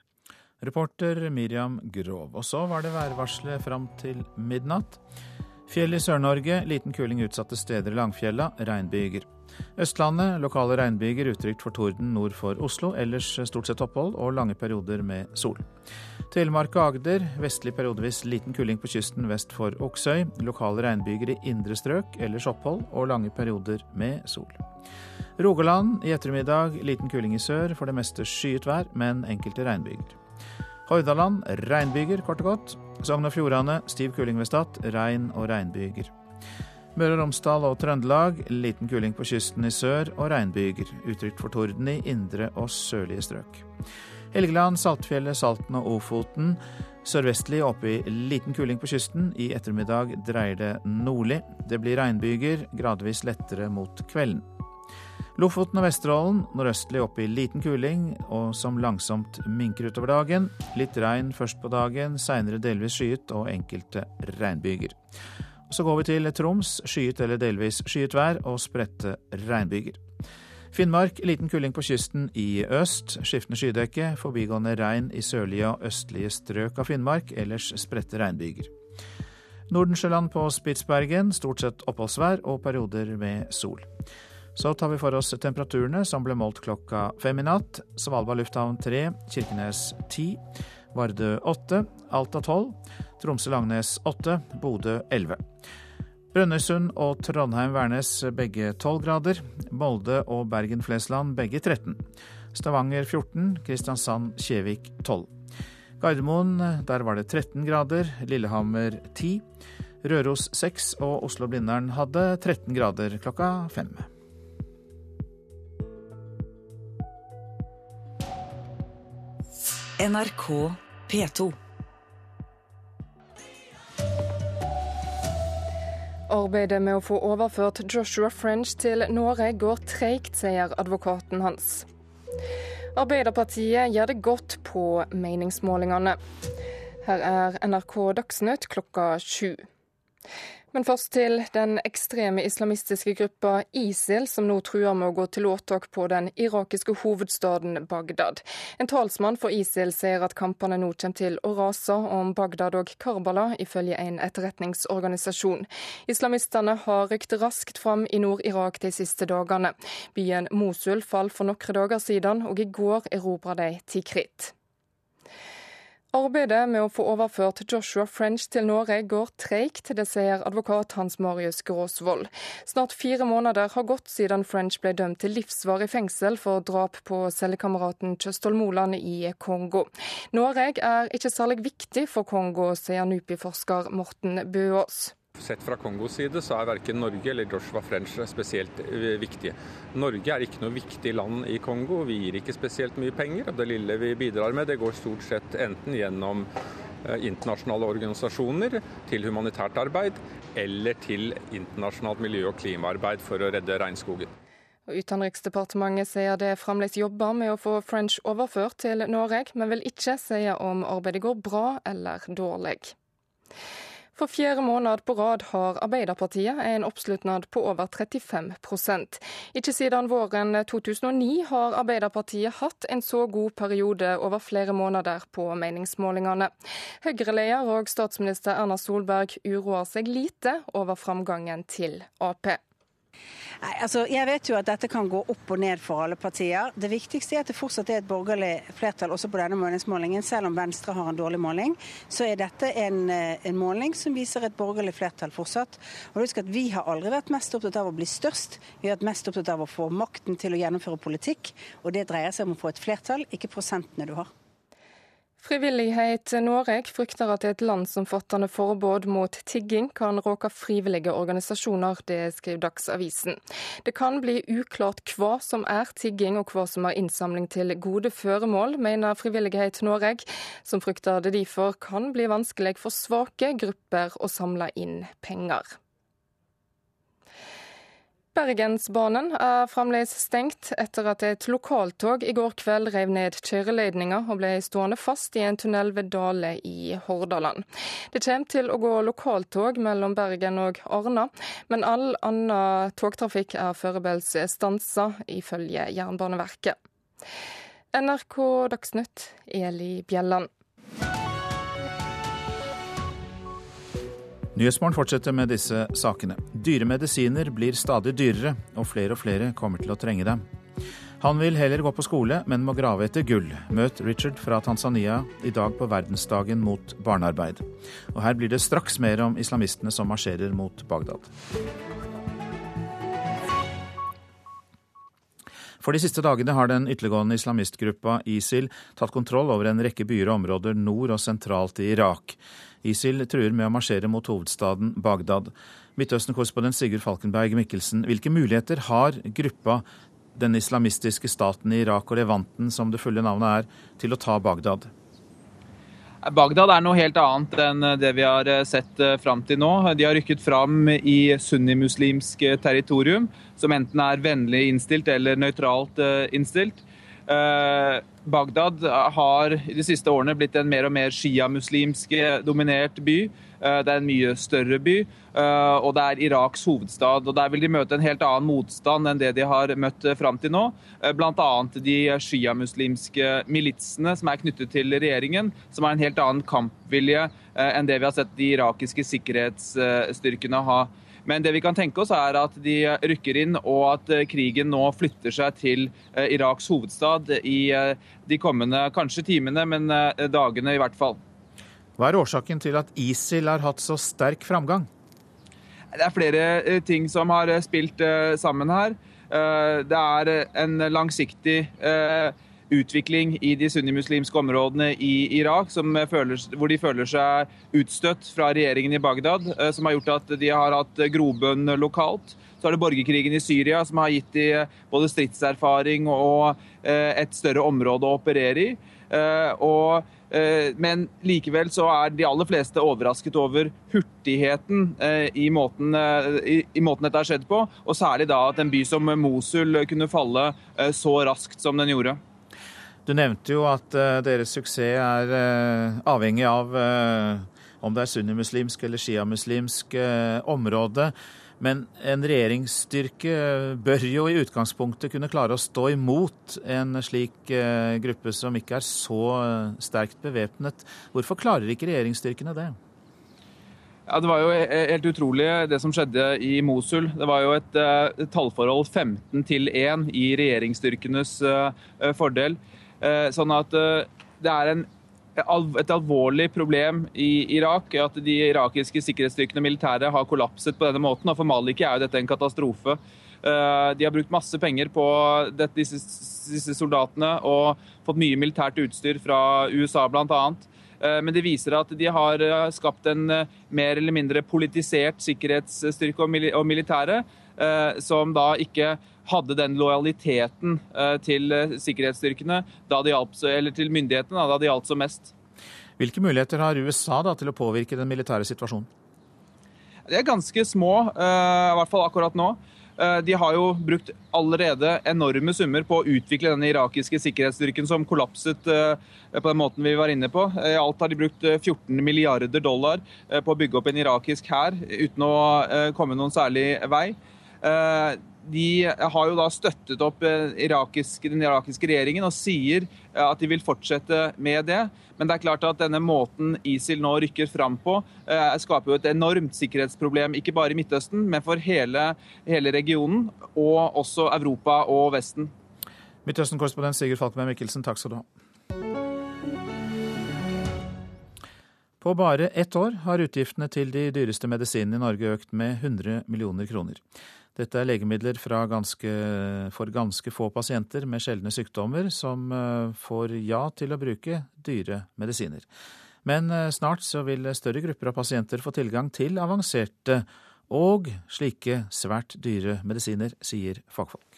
Reporter Miriam Grov. Og så var det værvarselet fram til midnatt. Fjell i Sør-Norge, liten kuling utsatte steder i Langfjella, regnbyger. Østlandet lokale regnbyger utrygt for torden nord for Oslo, ellers stort sett opphold og lange perioder med sol. Telemark og Agder vestlig periodevis liten kuling på kysten vest for Oksøy. Lokale regnbyger i indre strøk, ellers opphold og lange perioder med sol. Rogaland i ettermiddag liten kuling i sør, for det meste skyet vær, men enkelte regnbyger. Hordaland regnbyger, kort og godt. Sogn og Fjordane stiv kuling ved Stad, regn og regnbyger. Møre og Romsdal og Trøndelag liten kuling på kysten i sør og regnbyger. Utrygt for torden i indre og sørlige strøk. Helgeland, Saltfjellet, Salten og Ofoten sørvestlig oppe i liten kuling på kysten. I ettermiddag dreier det nordlig. Det blir regnbyger, gradvis lettere mot kvelden. Lofoten og Vesterålen nordøstlig opp i liten kuling, og som langsomt minker utover dagen. Litt regn først på dagen, seinere delvis skyet og enkelte regnbyger. Så går vi til Troms. Skyet eller delvis skyet vær og spredte regnbyger. Finnmark liten kuling på kysten i øst. Skiftende skydekke. Forbigående regn i sørlige og østlige strøk av Finnmark. Ellers spredte regnbyger. Nordensjøland på Spitsbergen stort sett oppholdsvær og perioder med sol. Så tar vi for oss temperaturene som ble målt klokka fem i natt. Svalbard lufthavn tre, Kirkenes ti, Vardø åtte, Alta tolv, Tromsø-Langnes åtte, Bodø elleve. Brønnøysund og Trondheim-Værnes begge tolv grader. Molde og Bergen-Flesland begge 13. Stavanger 14, Kristiansand-Kjevik 12. Gardermoen, der var det 13 grader. Lillehammer 10. Røros 6 og Oslo-Blindern hadde 13 grader klokka fem. NRK P2. Arbeidet med å få overført Joshua French til Norge går treigt, sier advokaten hans. Arbeiderpartiet gjør det godt på meningsmålingene. Her er NRK Dagsnytt klokka sju. Men først til den ekstreme islamistiske gruppa ISIL, som nå truer med å gå til åtak på den irakiske hovedstaden Bagdad. En talsmann for ISIL sier at kampene nå kommer til å rase om Bagdad og Karbala, ifølge en etterretningsorganisasjon. Islamistene har rykt raskt fram i Nord-Irak de siste dagene. Byen Mosul falt for noen dager siden, og i går erobra de Tikrit. Arbeidet med å få overført Joshua French til Norge går treigt, det sier advokat Hans Marius Gråsvold. Snart fire måneder har gått siden French ble dømt til livsvarig fengsel for drap på cellekameraten Kjøstholm Moland i Kongo. Norge er ikke særlig viktig for Kongo, sier NUPI-forsker Morten Bøås. Sett fra Kongos side så er verken Norge eller Joshua French spesielt eh, viktige. Norge er ikke noe viktig land i Kongo. Vi gir ikke spesielt mye penger. Det lille vi bidrar med, det går stort sett enten gjennom eh, internasjonale organisasjoner til humanitært arbeid, eller til internasjonalt miljø- og klimaarbeid for å redde regnskogen. Utenriksdepartementet sier det fremdeles jobber med å få French overført til Norge, men vil ikke si om arbeidet går bra eller dårlig. For fjerde måned på rad har Arbeiderpartiet en oppslutnad på over 35% Ikke siden våren 2009 har Arbeiderpartiet hatt en så god periode over flere måneder på meningsmålingene. Høyre-leder og statsminister Erna Solberg uroer seg lite over framgangen til Ap. Nei, altså, jeg vet jo at dette kan gå opp og ned for alle partier. Det viktigste er at det fortsatt er et borgerlig flertall også på denne målingsmålingen. Selv om Venstre har en dårlig måling, så er dette en, eh, en måling som viser et borgerlig flertall fortsatt. Og husk at Vi har aldri vært mest opptatt av å bli størst. Vi har vært mest opptatt av å få makten til å gjennomføre politikk. Og det dreier seg om å få et flertall, ikke prosentene du har. Frivillighet Norge frykter at et landsomfattende forbud mot tigging kan råke frivillige organisasjoner, det skriver Dagsavisen. Det kan bli uklart hva som er tigging og hva som er innsamling til gode føremål, mener Frivillighet Norge, som frykter det derfor kan bli vanskelig for svake grupper å samle inn penger. Bergensbanen er fremdeles stengt etter at et lokaltog i går kveld rev ned kjøreledninga og ble stående fast i en tunnel ved Dale i Hordaland. Det kommer til å gå lokaltog mellom Bergen og Arna, men all annen togtrafikk er foreløpig stansa, ifølge Jernbaneverket. NRK Dagsnytt, Eli Bjelland. Nyhetsmorgen fortsetter med disse sakene. Dyre medisiner blir stadig dyrere, og flere og flere kommer til å trenge dem. Han vil heller gå på skole, men må grave etter gull. Møt Richard fra Tanzania i dag på verdensdagen mot barnearbeid. Og her blir det straks mer om islamistene som marsjerer mot Bagdad. For de siste dagene har den ytterliggående islamistgruppa ISIL tatt kontroll over en rekke byer og områder nord og sentralt i Irak. ISIL truer med å marsjere mot hovedstaden Bagdad. Midtøsten-korrespondent Sigurd Falkenberg Mikkelsen, hvilke muligheter har gruppa den islamistiske staten i Irak og Levanten, som det fulle navnet er, til å ta Bagdad? Bagdad er noe helt annet enn det vi har sett eh, fram til nå. De har rykket fram i sunnimuslimsk territorium, som enten er vennlig innstilt eller nøytralt eh, innstilt. Eh, Bagdad har i de siste årene blitt en mer og mer sjiamuslimsk dominert by. Eh, det er en mye større by, eh, og det er Iraks hovedstad. og Der vil de møte en helt annen motstand enn det de har møtt fram til nå. Bl.a. de sjiamuslimske militsene som er knyttet til regjeringen, som har en helt annen kampvilje enn det vi har sett de irakiske sikkerhetsstyrkene ha. Men det vi kan tenke oss er at de rykker inn, og at eh, krigen nå flytter seg til eh, Iraks hovedstad i eh, de kommende kanskje timene, men dagene i hvert fall. Hva er årsaken til at ISIL har hatt så sterk framgang? Det er flere ting som har spilt sammen her. Det er en langsiktig utvikling i de sunnimuslimske områdene i Irak, føler, hvor de føler seg utstøtt fra regjeringen i Bagdad, eh, som har gjort at de har hatt grobunn lokalt. Så er det borgerkrigen i Syria som har gitt de både stridserfaring og eh, et større område å operere i. Eh, og men likevel så er de aller fleste overrasket over hurtigheten i måten, i måten, dette har skjedd på. Og særlig da at en by som Mosul kunne falle så raskt som den gjorde. Du nevnte jo at deres suksess er avhengig av om det er sunnimuslimsk eller sjiamuslimsk område. Men en regjeringsstyrke bør jo i utgangspunktet kunne klare å stå imot en slik eh, gruppe som ikke er så eh, sterkt bevæpnet. Hvorfor klarer ikke regjeringsstyrkene det? Ja, Det var jo helt utrolig det som skjedde i Mosul. Det var jo et, et tallforhold 15 til 1 i regjeringsstyrkenes fordel. Uh, sånn at uh, det er en et alvorlig problem i Irak at de irakiske sikkerhetsstyrkene og militære har kollapset på denne måten. og For Maliki er jo dette en katastrofe. Eh, de har brukt masse penger på disse, disse soldatene og fått mye militært utstyr fra USA bl.a. Eh, men det viser at de har eh, skapt en mer eller mindre politisert sikkerhetsstyrke og militære, som da ikke hadde den lojaliteten eh, til eh, sikkerhetsstyrkene, hjalp, eller til myndighetene, da det gjaldt som mest. Hvilke muligheter har USA da, til å påvirke den militære situasjonen? De er ganske små, eh, i hvert fall akkurat nå. De har jo brukt allerede enorme summer på å utvikle denne irakiske sikkerhetsstyrken som kollapset på den måten vi var inne på. I alt har de brukt 14 milliarder dollar på å bygge opp en irakisk hær uten å komme noen særlig vei de har jo da støttet opp eh, den irakiske regjeringen og sier eh, at de vil fortsette med det. Men det er klart at denne måten ISIL nå rykker fram på, eh, skaper jo et enormt sikkerhetsproblem, ikke bare i Midtøsten, men for hele, hele regionen, og også Europa og Vesten. Midtøsten-korrespondent Sigurd Falkenberg Mikkelsen, takk skal du ha. På bare ett år har utgiftene til de dyreste medisinene i Norge økt med 100 millioner kroner. Dette er legemidler ganske, for ganske få pasienter med sjeldne sykdommer som eh, får ja til å bruke dyre medisiner. Men eh, snart så vil større grupper av pasienter få tilgang til avanserte og slike svært dyre medisiner, sier fagfolk.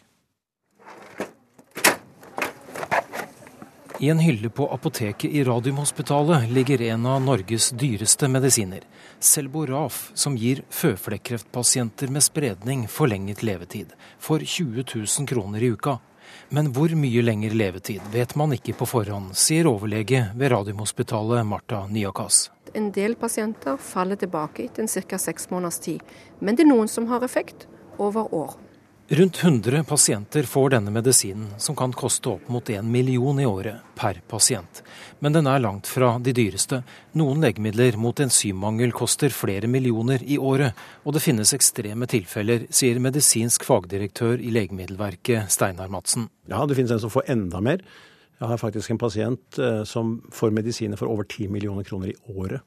I en hylle på apoteket i Radiumhospitalet ligger en av Norges dyreste medisiner. Selboraf, som gir føflekkreftpasienter med spredning forlenget levetid. For 20 000 kroner i uka. Men hvor mye lenger levetid vet man ikke på forhånd, sier overlege ved Radiumhospitalet Marta Nyakas. En del pasienter faller tilbake etter ca. seks måneders tid, men det er noen som har effekt over år. Rundt 100 pasienter får denne medisinen, som kan koste opp mot en million i året per pasient. Men den er langt fra de dyreste. Noen legemidler mot enzymmangel koster flere millioner i året, og det finnes ekstreme tilfeller, sier medisinsk fagdirektør i Legemiddelverket Steinar Madsen. Ja, det finnes en som får enda mer. Jeg har faktisk en pasient eh, som får medisiner for over 10 millioner kroner i året.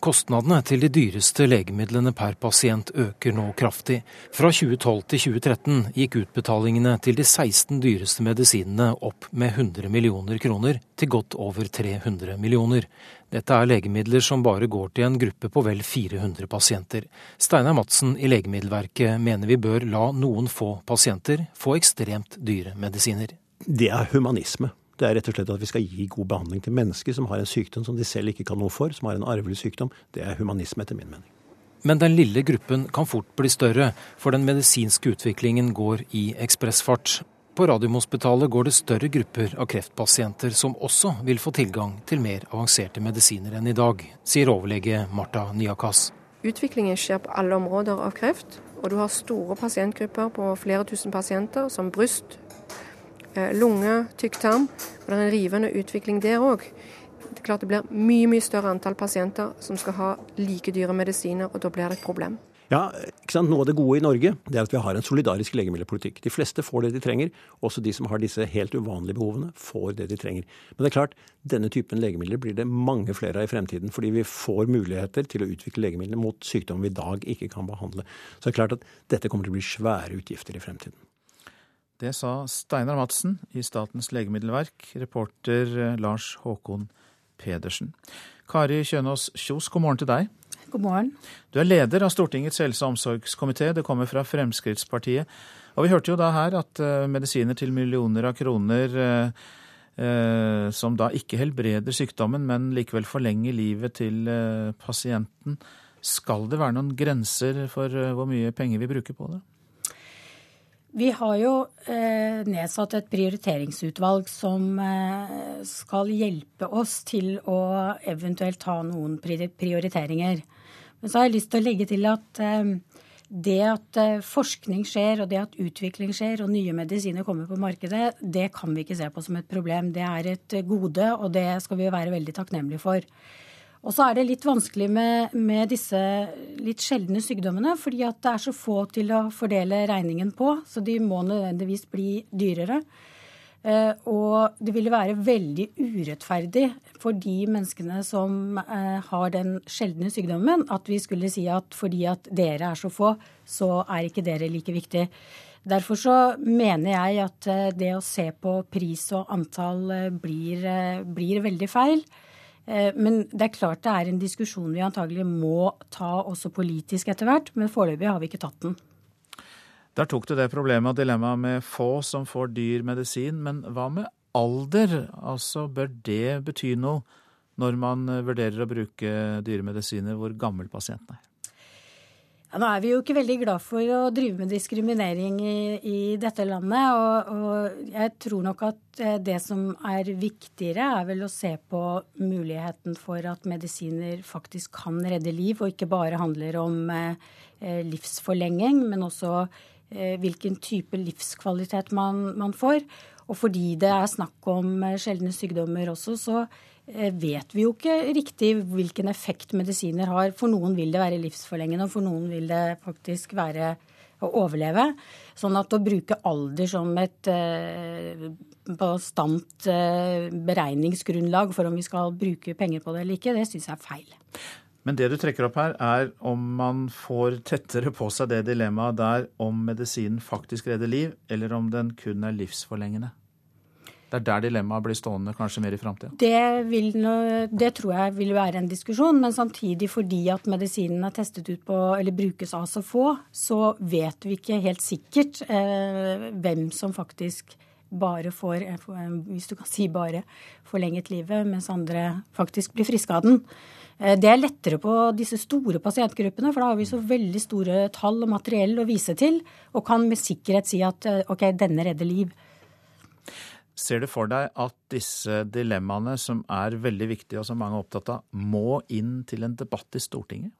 Kostnadene til de dyreste legemidlene per pasient øker nå kraftig. Fra 2012 til 2013 gikk utbetalingene til de 16 dyreste medisinene opp med 100 millioner kroner, til godt over 300 millioner. Dette er legemidler som bare går til en gruppe på vel 400 pasienter. Steinar Madsen i Legemiddelverket mener vi bør la noen få pasienter få ekstremt dyre medisiner. Det er humanisme. Det er rett og slett at vi skal gi god behandling til mennesker som har en sykdom som de selv ikke kan noe for, som har en arvelig sykdom. Det er humanisme, etter min mening. Men den lille gruppen kan fort bli større, for den medisinske utviklingen går i ekspressfart. På Radiumhospitalet går det større grupper av kreftpasienter som også vil få tilgang til mer avanserte medisiner enn i dag, sier overlege Marta Nyakas. Utviklingen skjer på alle områder av kreft, og du har store pasientgrupper på flere tusen pasienter, som bryst, lunge, tykktarm. Og det er en rivende utvikling der òg. Det er klart det blir mye mye større antall pasienter som skal ha like dyre medisiner, og da blir det et problem. Ja, ikke sant? Noe av det gode i Norge det er at vi har en solidarisk legemiddelpolitikk. De fleste får det de trenger. Også de som har disse helt uvanlige behovene, får det de trenger. Men det er klart, denne typen legemidler blir det mange flere av i fremtiden. Fordi vi får muligheter til å utvikle legemidler mot sykdommer vi i dag ikke kan behandle. Så det er klart at dette kommer til å bli svære utgifter i fremtiden. Det sa Steinar Madsen i Statens legemiddelverk, reporter eh, Lars Håkon Pedersen. Kari Kjønaas Kjos, god morgen til deg. God morgen. Du er leder av Stortingets helse- og omsorgskomité. Det kommer fra Fremskrittspartiet. Og vi hørte jo da her at uh, medisiner til millioner av kroner uh, som da ikke helbreder sykdommen, men likevel forlenger livet til pasienten. Skal det være noen grenser for hvor mye penger vi bruker på det? Vi har jo eh, nedsatt et prioriteringsutvalg som eh, skal hjelpe oss til å eventuelt ta noen prioriteringer. Men så har jeg lyst til å legge til at eh, det at eh, forskning skjer, og det at utvikling skjer, og nye medisiner kommer på markedet, det kan vi ikke se på som et problem. Det er et gode, og det skal vi være veldig takknemlige for. Og så er det litt vanskelig med, med, disse litt sjeldne sykdommene, fordi at det er så få til å fordele regningen på, så de må nødvendigvis bli dyrere. Eh, og det ville være veldig urettferdig for de menneskene som eh, har den sjeldne sykdommen, at vi skulle si at fordi at dere er så få, så er ikke dere like viktig. Derfor så mener jeg at eh, det å se på pris og antall blir, blir veldig feil. Eh, men det er klart det er en diskusjon vi antagelig må ta også politisk etter hvert, men foreløpig har vi ikke tatt den. Der tok du det problemet og dilemmaet med få som får dyr medisin, men hva med alder? Altså, bør det bety noe når man vurderer å bruke dyre medisiner, hvor gammel pasienten er? Ja, nå er vi jo ikke veldig glad for å drive med diskriminering i, i dette landet. Og, og, jeg tror nok at eh, det som er viktigere, er vel å se på muligheten for at medisiner faktisk kan redde liv, og ikke bare handler om eh, eh livsforlenging, men også eh, hvilken type livskvalitet man, man, får. Og fordi det er snakk om eh, sjeldne sykdommer også, så vet vi jo ikke riktig hvilken effekt medisiner har. For noen vil det være livsforlengende, og for noen vil det faktisk være å overleve. Sånn at å bruke alder som et eh, bastant eh, beregningsgrunnlag for om vi skal bruke penger på det eller ikke, det syns jeg er feil. Men det du trekker opp her, er om man får tettere på seg det dilemmaet der om medisinen faktisk redder liv, eller om den kun er livsforlengende? Det er der dilemmaet blir stående kanskje mer i framtida? Det, det, tror jeg vil være en diskusjon, men samtidig fordi at medisinen er testet ut på, eller brukes av så få, så vet vi ikke helt sikkert eh, hvem som faktisk bare får, eh, hvis du kan si bare, forlenget livet, mens andre faktisk blir friske av den. Eh, det er lettere på disse store pasientgruppene, for da har vi så veldig store tall og materiell å vise til, og kan med sikkerhet si at eh, ok, denne redder liv. Ser du for deg at disse dilemmaene, som er veldig viktige og som mange er opptatt av, må inn til en debatt i Stortinget?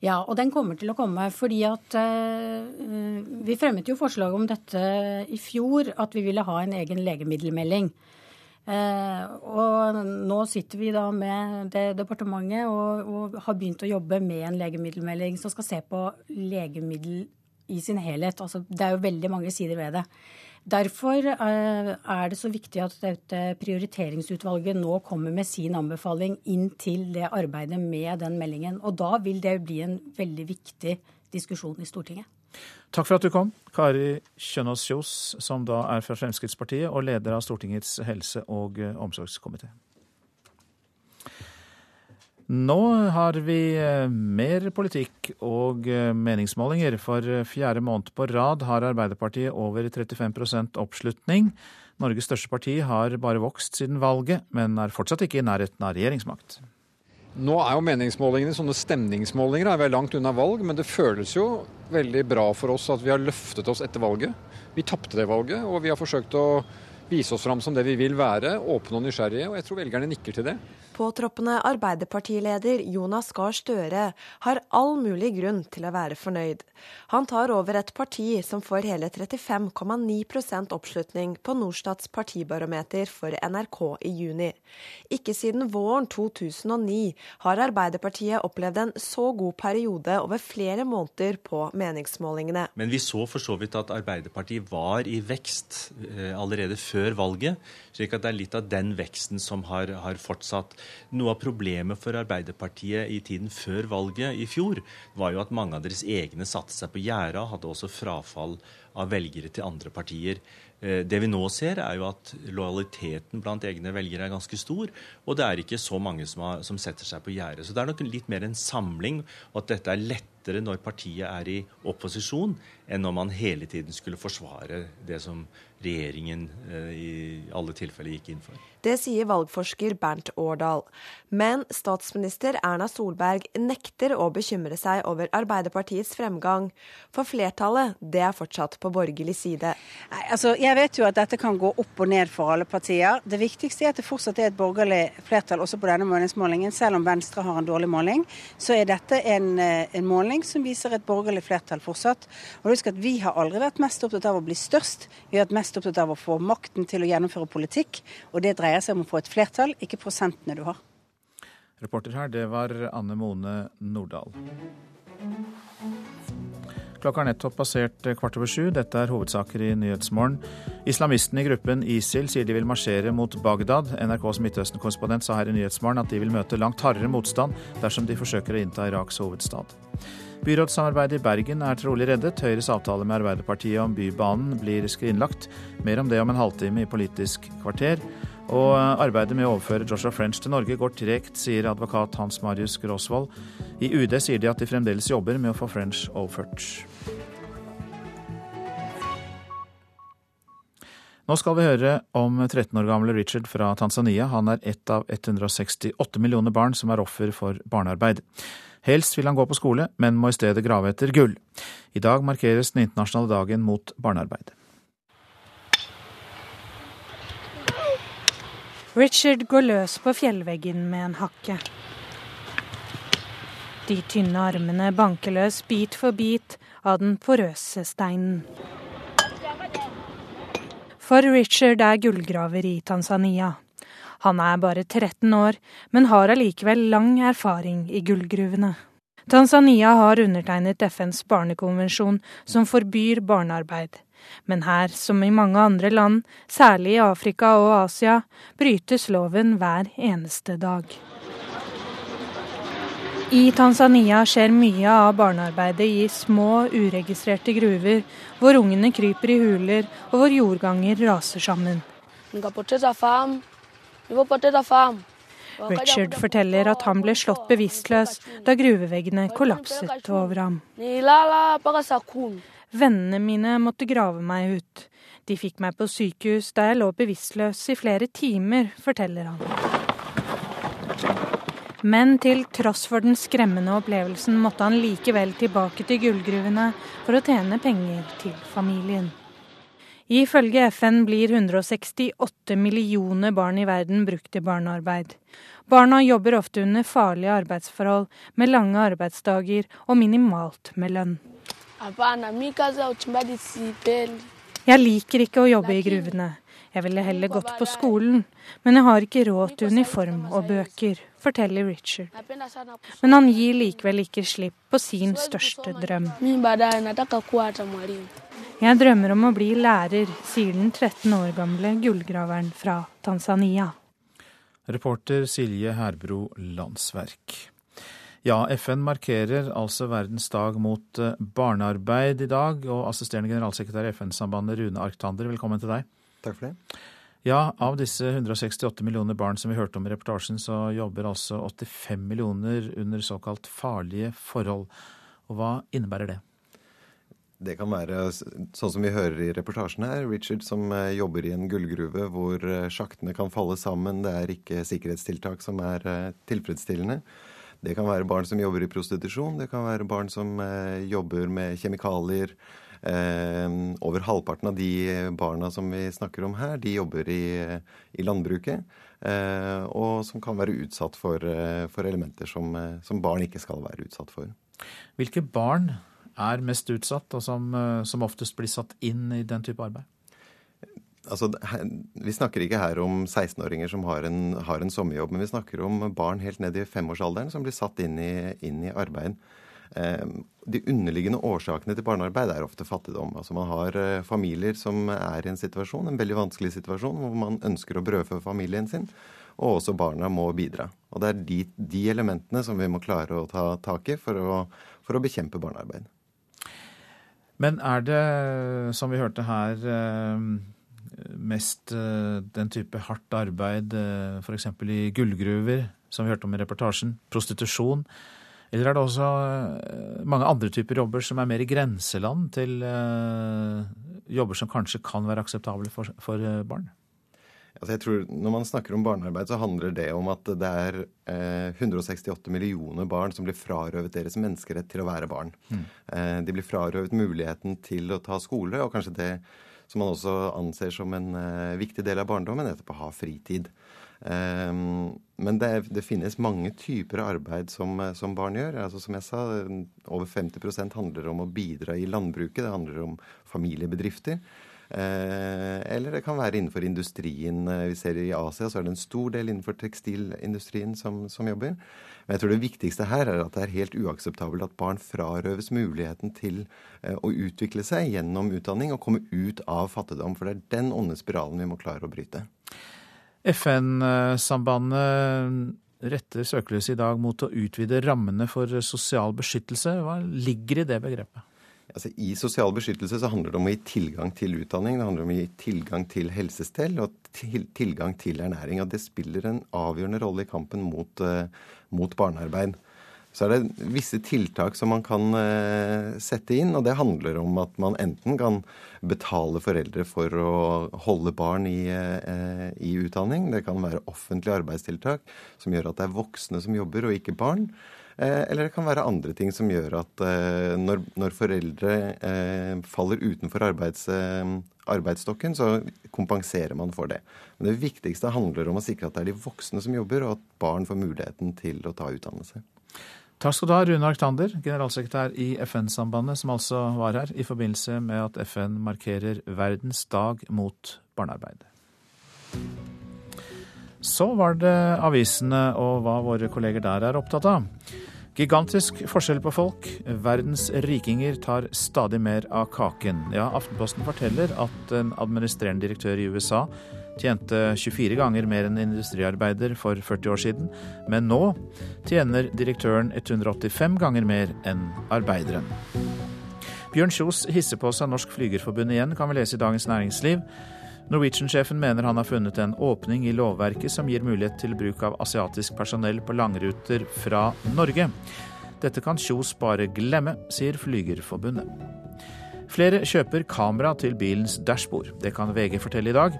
Ja, og den kommer til å komme. fordi at uh, Vi fremmet jo forslag om dette i fjor, at vi ville ha en egen legemiddelmelding. Uh, og nå sitter vi da med det departementet og, og, har begynt å jobbe med en legemiddelmelding som skal se på legemiddel i sin helhet. Altså, det er jo veldig mange sider ved det. Derfor eh, er det så viktig at dette prioriteringsutvalget nå kommer med sin anbefaling inn til det arbeidet med den meldingen. Og da vil det bli en veldig viktig diskusjon i Stortinget. Takk for at du kom, Kari Kjønaas Kjos, som da er fra Fremskrittspartiet og leder av Stortingets helse- og omsorgskomité. Nå har vi eh, mer politikk og eh, meningsmålinger. For fjerde måned på rad har Arbeiderpartiet over 35% oppslutning. Norges største parti har bare vokst siden valget, men er fortsatt ikke i nærheten av regjeringsmakt. Nå er jo meningsmålingene sånne stemningsmålinger. Vi er langt unna valg, men det føles jo veldig bra for oss at vi har løftet oss etter valget. Vi tapte det valget, og vi har forsøkt å vise oss fram som det vi vil være, åpne og nysgjerrige. Og jeg tror velgerne nikker til det. Påtroppende Arbeiderpartileder Jonas Gahr Støre har all mulig grunn til å være fornøyd. Han tar over et parti som får hele 35,9% oppslutning på Norstats partibarometer for NRK i juni. Ikke siden våren 2009 har Arbeiderpartiet opplevd en så god periode over flere måneder på meningsmålingene. Men vi så for så vidt at Arbeiderpartiet var i vekst eh, allerede før valget, slik at det er litt av den veksten som har, har fortsatt. Noe av problemet for Arbeiderpartiet i tiden før valget i fjor, var jo at mange av deres egne satte seg på gjerdet, hadde også frafall av velgere til andre partier. Eh, det vi nå ser, er jo at lojaliteten blant egne velgere er ganske stor. Og det er ikke så mange som, har, som setter seg på gjerdet. Så det er nok litt mer en samling, og at dette er lettere når partiet er i opposisjon, enn når man hele tiden skulle forsvare det som regjeringen eh, i alle tilfeller gikk inn for. Det sier valgforsker Bernt Årdal. Men statsminister Erna Solberg nekter å bekymre seg over Arbeiderpartiets fremgang. For flertallet, det er fortsatt på borgerlig side. Nei, altså, jeg vet jo at dette kan gå opp og ned for alle partier. Det viktigste er at det fortsatt er et borgerlig flertall også på denne meningsmålingen. Selv om Venstre har en dårlig måling, så er dette en, eh, en måling som viser et borgerlig flertall fortsatt. Og husk at Vi har aldri vært mest opptatt av å bli størst, vi har vært mest opptatt av å få makten til å gjennomføre politikk. Og det dreier seg om å få et flertall, ikke prosentene du har. Reporter her, det var Anne Mone Nordahl. Klokka er nettopp passert kvart over sju. Dette er hovedsaker i Nyhetsmorgen. Islamistene i gruppen ISIL sier de vil marsjere mot Bagdad. NRKs Midtøsten-korrespondent sa her i Nyhetsmorgen at de vil møte langt hardere motstand dersom de forsøker å innta Iraks hovedstad. Byrådssamarbeidet i Bergen er trolig reddet. Høyres avtale med Arbeiderpartiet om Bybanen blir skrinlagt. Mer om det om en halvtime i Politisk kvarter. Og arbeidet med å overføre Joshua French til Norge går tregt, sier advokat Hans Marius Gråsvold. I UD sier de at de fremdeles jobber med å få French overført. Nå skal vi høre om 13 år gamle Richard fra Tanzania. Han er ett av 168 millioner barn som er offer for barnearbeid. Helst vil han gå på skole, men må i stedet grave etter gull. I dag markeres den internasjonale dagen mot barnearbeid. Richard går løs på fjellveggen med en hakke. De tynne armene banker løs bit for bit av den porøse steinen. For Richard er gullgraver i Tanzania. Han er bare 13 år, men har allikevel lang erfaring i gullgruvene. Tanzania har undertegnet FNs barnekonvensjon som forbyr barnearbeid. Men her, som i mange andre land, særlig i Afrika og Asia, brytes loven hver eneste dag. I Tanzania skjer mye av barnearbeidet i små, uregistrerte gruver, hvor ungene kryper i huler, og hvor jordganger raser sammen. Richard forteller at han ble slått bevisstløs da gruveveggene kollapset over ham. Vennene mine måtte grave meg ut. De fikk meg på sykehus der jeg lå bevisstløs i flere timer, forteller han. Men til tross for den skremmende opplevelsen måtte han likevel tilbake til gullgruvene for å tjene penger til familien. Ifølge FN blir 168 millioner barn i verden brukt til barnearbeid. Barna jobber ofte under farlige arbeidsforhold, med lange arbeidsdager og minimalt med lønn. Jeg liker ikke å jobbe i gruvene. Jeg ville heller gått på skolen, men jeg har ikke råd til uniform og bøker, forteller Richard. Men han gir likevel ikke slipp på sin største drøm. Jeg drømmer om å bli lærer, sier den 13 år gamle gullgraveren fra Tanzania. Reporter Silje Herbro Landsverk. Ja, FN markerer altså verdens dag mot eh, barnearbeid i dag. Og assisterende generalsekretær i FN-sambandet Rune Arktander, velkommen til deg. Takk for det. Ja, av disse 168 millioner barn som vi hørte om i reportasjen, så jobber altså 85 millioner under såkalt farlige forhold. Og hva innebærer det? Det kan være sånn som vi hører i reportasjen her. Richard som eh, jobber i en gullgruve hvor eh, sjaktene kan falle sammen. Det er ikke sikkerhetstiltak som er tilfredsstillende. Det kan være barn som jobber i prostitusjon. Det kan være barn som jobber med kjemikalier. Eh, over halvparten av de barna som vi snakker om her, de jobber i, i landbruket. Eh, og som kan være utsatt for, eh, for elementer som, som, barn ikke skal være utsatt for. Hvilke barn er mest utsatt, og som, som oftest blir satt inn i den type arbeid? Altså, vi snakker ikke her om 16-åringer som har en, har en, sommerjobb, men vi snakker om barn helt ned i femårsalderen som blir satt inn i, inn i arbeid. Ehm, de underliggende årsakene til barnearbeid er ofte fattigdom. Altså Man har eh, familier som er i en situasjon, en veldig vanskelig situasjon, hvor man ønsker å brødfø familien sin, og også barna må bidra. Og Det er de, de elementene som vi må klare å ta tak i for å, for å bekjempe barnearbeid. Men er det, som vi hørte her, eh, mest eh, den type hardt arbeid, f.eks. i gullgruver, som vi hørte om i reportasjen, prostitusjon? Eller er det også eh, mange andre typer jobber som er mer i grenseland til jobber som kanskje kan være akseptable for, for barn? Altså jeg tror Når man snakker om barnearbeid, så handler det om at det er eh, 168 millioner barn som blir frarøvet deres menneskerett til å være barn. Mm. Eh, de blir frarøvet muligheten til å ta skole, og kanskje det som man også anser som en eh, viktig del av barndommen, nettopp å ha fritid. Eh, men det, det, finnes mange typer arbeid som, som barn gjør. Altså Som jeg sa, over 50% handler om å bidra i landbruket. Det handler om familiebedrifter. Eh, eller det kan være innenfor industrien. Eh, vi ser I Asia så er det en stor del innenfor tekstilindustrien som, som jobber. Men jeg tror det viktigste her er at det er helt uakseptabelt at barn frarøves muligheten til eh, å utvikle seg gjennom utdanning og komme ut av fattigdom. For det er den onde spiralen vi må klare å bryte. FN-sambandet retter søkelyset i dag mot å utvide rammene for sosial beskyttelse. Hva ligger i det begrepet? Altså, I sosial beskyttelse så handler det om å gi tilgang til utdanning, det handler om å gi tilgang til helsestell og til, tilgang til ernæring. Og det spiller en avgjørende rolle i kampen mot, uh, mot barnearbeid. Så er det visse tiltak som man kan uh, sette inn, og det handler om at man enten kan betale foreldre for å holde barn i, uh, i utdanning. Det kan være offentlige arbeidstiltak som gjør at det er voksne som jobber, og ikke barn. Eh, eller det kan være andre ting som gjør at eh, når, når foreldre eh, faller utenfor arbeids, arbeidsstokken, så kompenserer man for det. Men det viktigste handler om å sikre at det er de voksne som jobber, og at barn får muligheten til å ta utdannelse. Takk skal du ha, Rune Arctander, generalsekretær i FN-sambandet, som altså var her i forbindelse med at FN markerer verdens dag mot barnearbeid. Så var det avisene og hva våre kolleger der er opptatt av. Gigantisk forskjell på folk. Verdens rikinger tar stadig mer av kaken. Ja, Aftenposten forteller at en administrerende direktør i USA tjente 24 ganger mer enn industriarbeider for 40 år siden, men nå tjener direktøren 185 ganger mer enn arbeideren. Bjørn Kjos hisser på seg Norsk Flygerforbund igjen, kan vi lese i Dagens Næringsliv. Norwegian-sjefen mener han har funnet en åpning i lovverket som gir mulighet til bruk av asiatisk personell på langruter fra Norge. Dette kan Kjos bare glemme, sier Flygerforbundet. Flere kjøper kamera til bilens dashbord. Det kan VG fortelle i dag.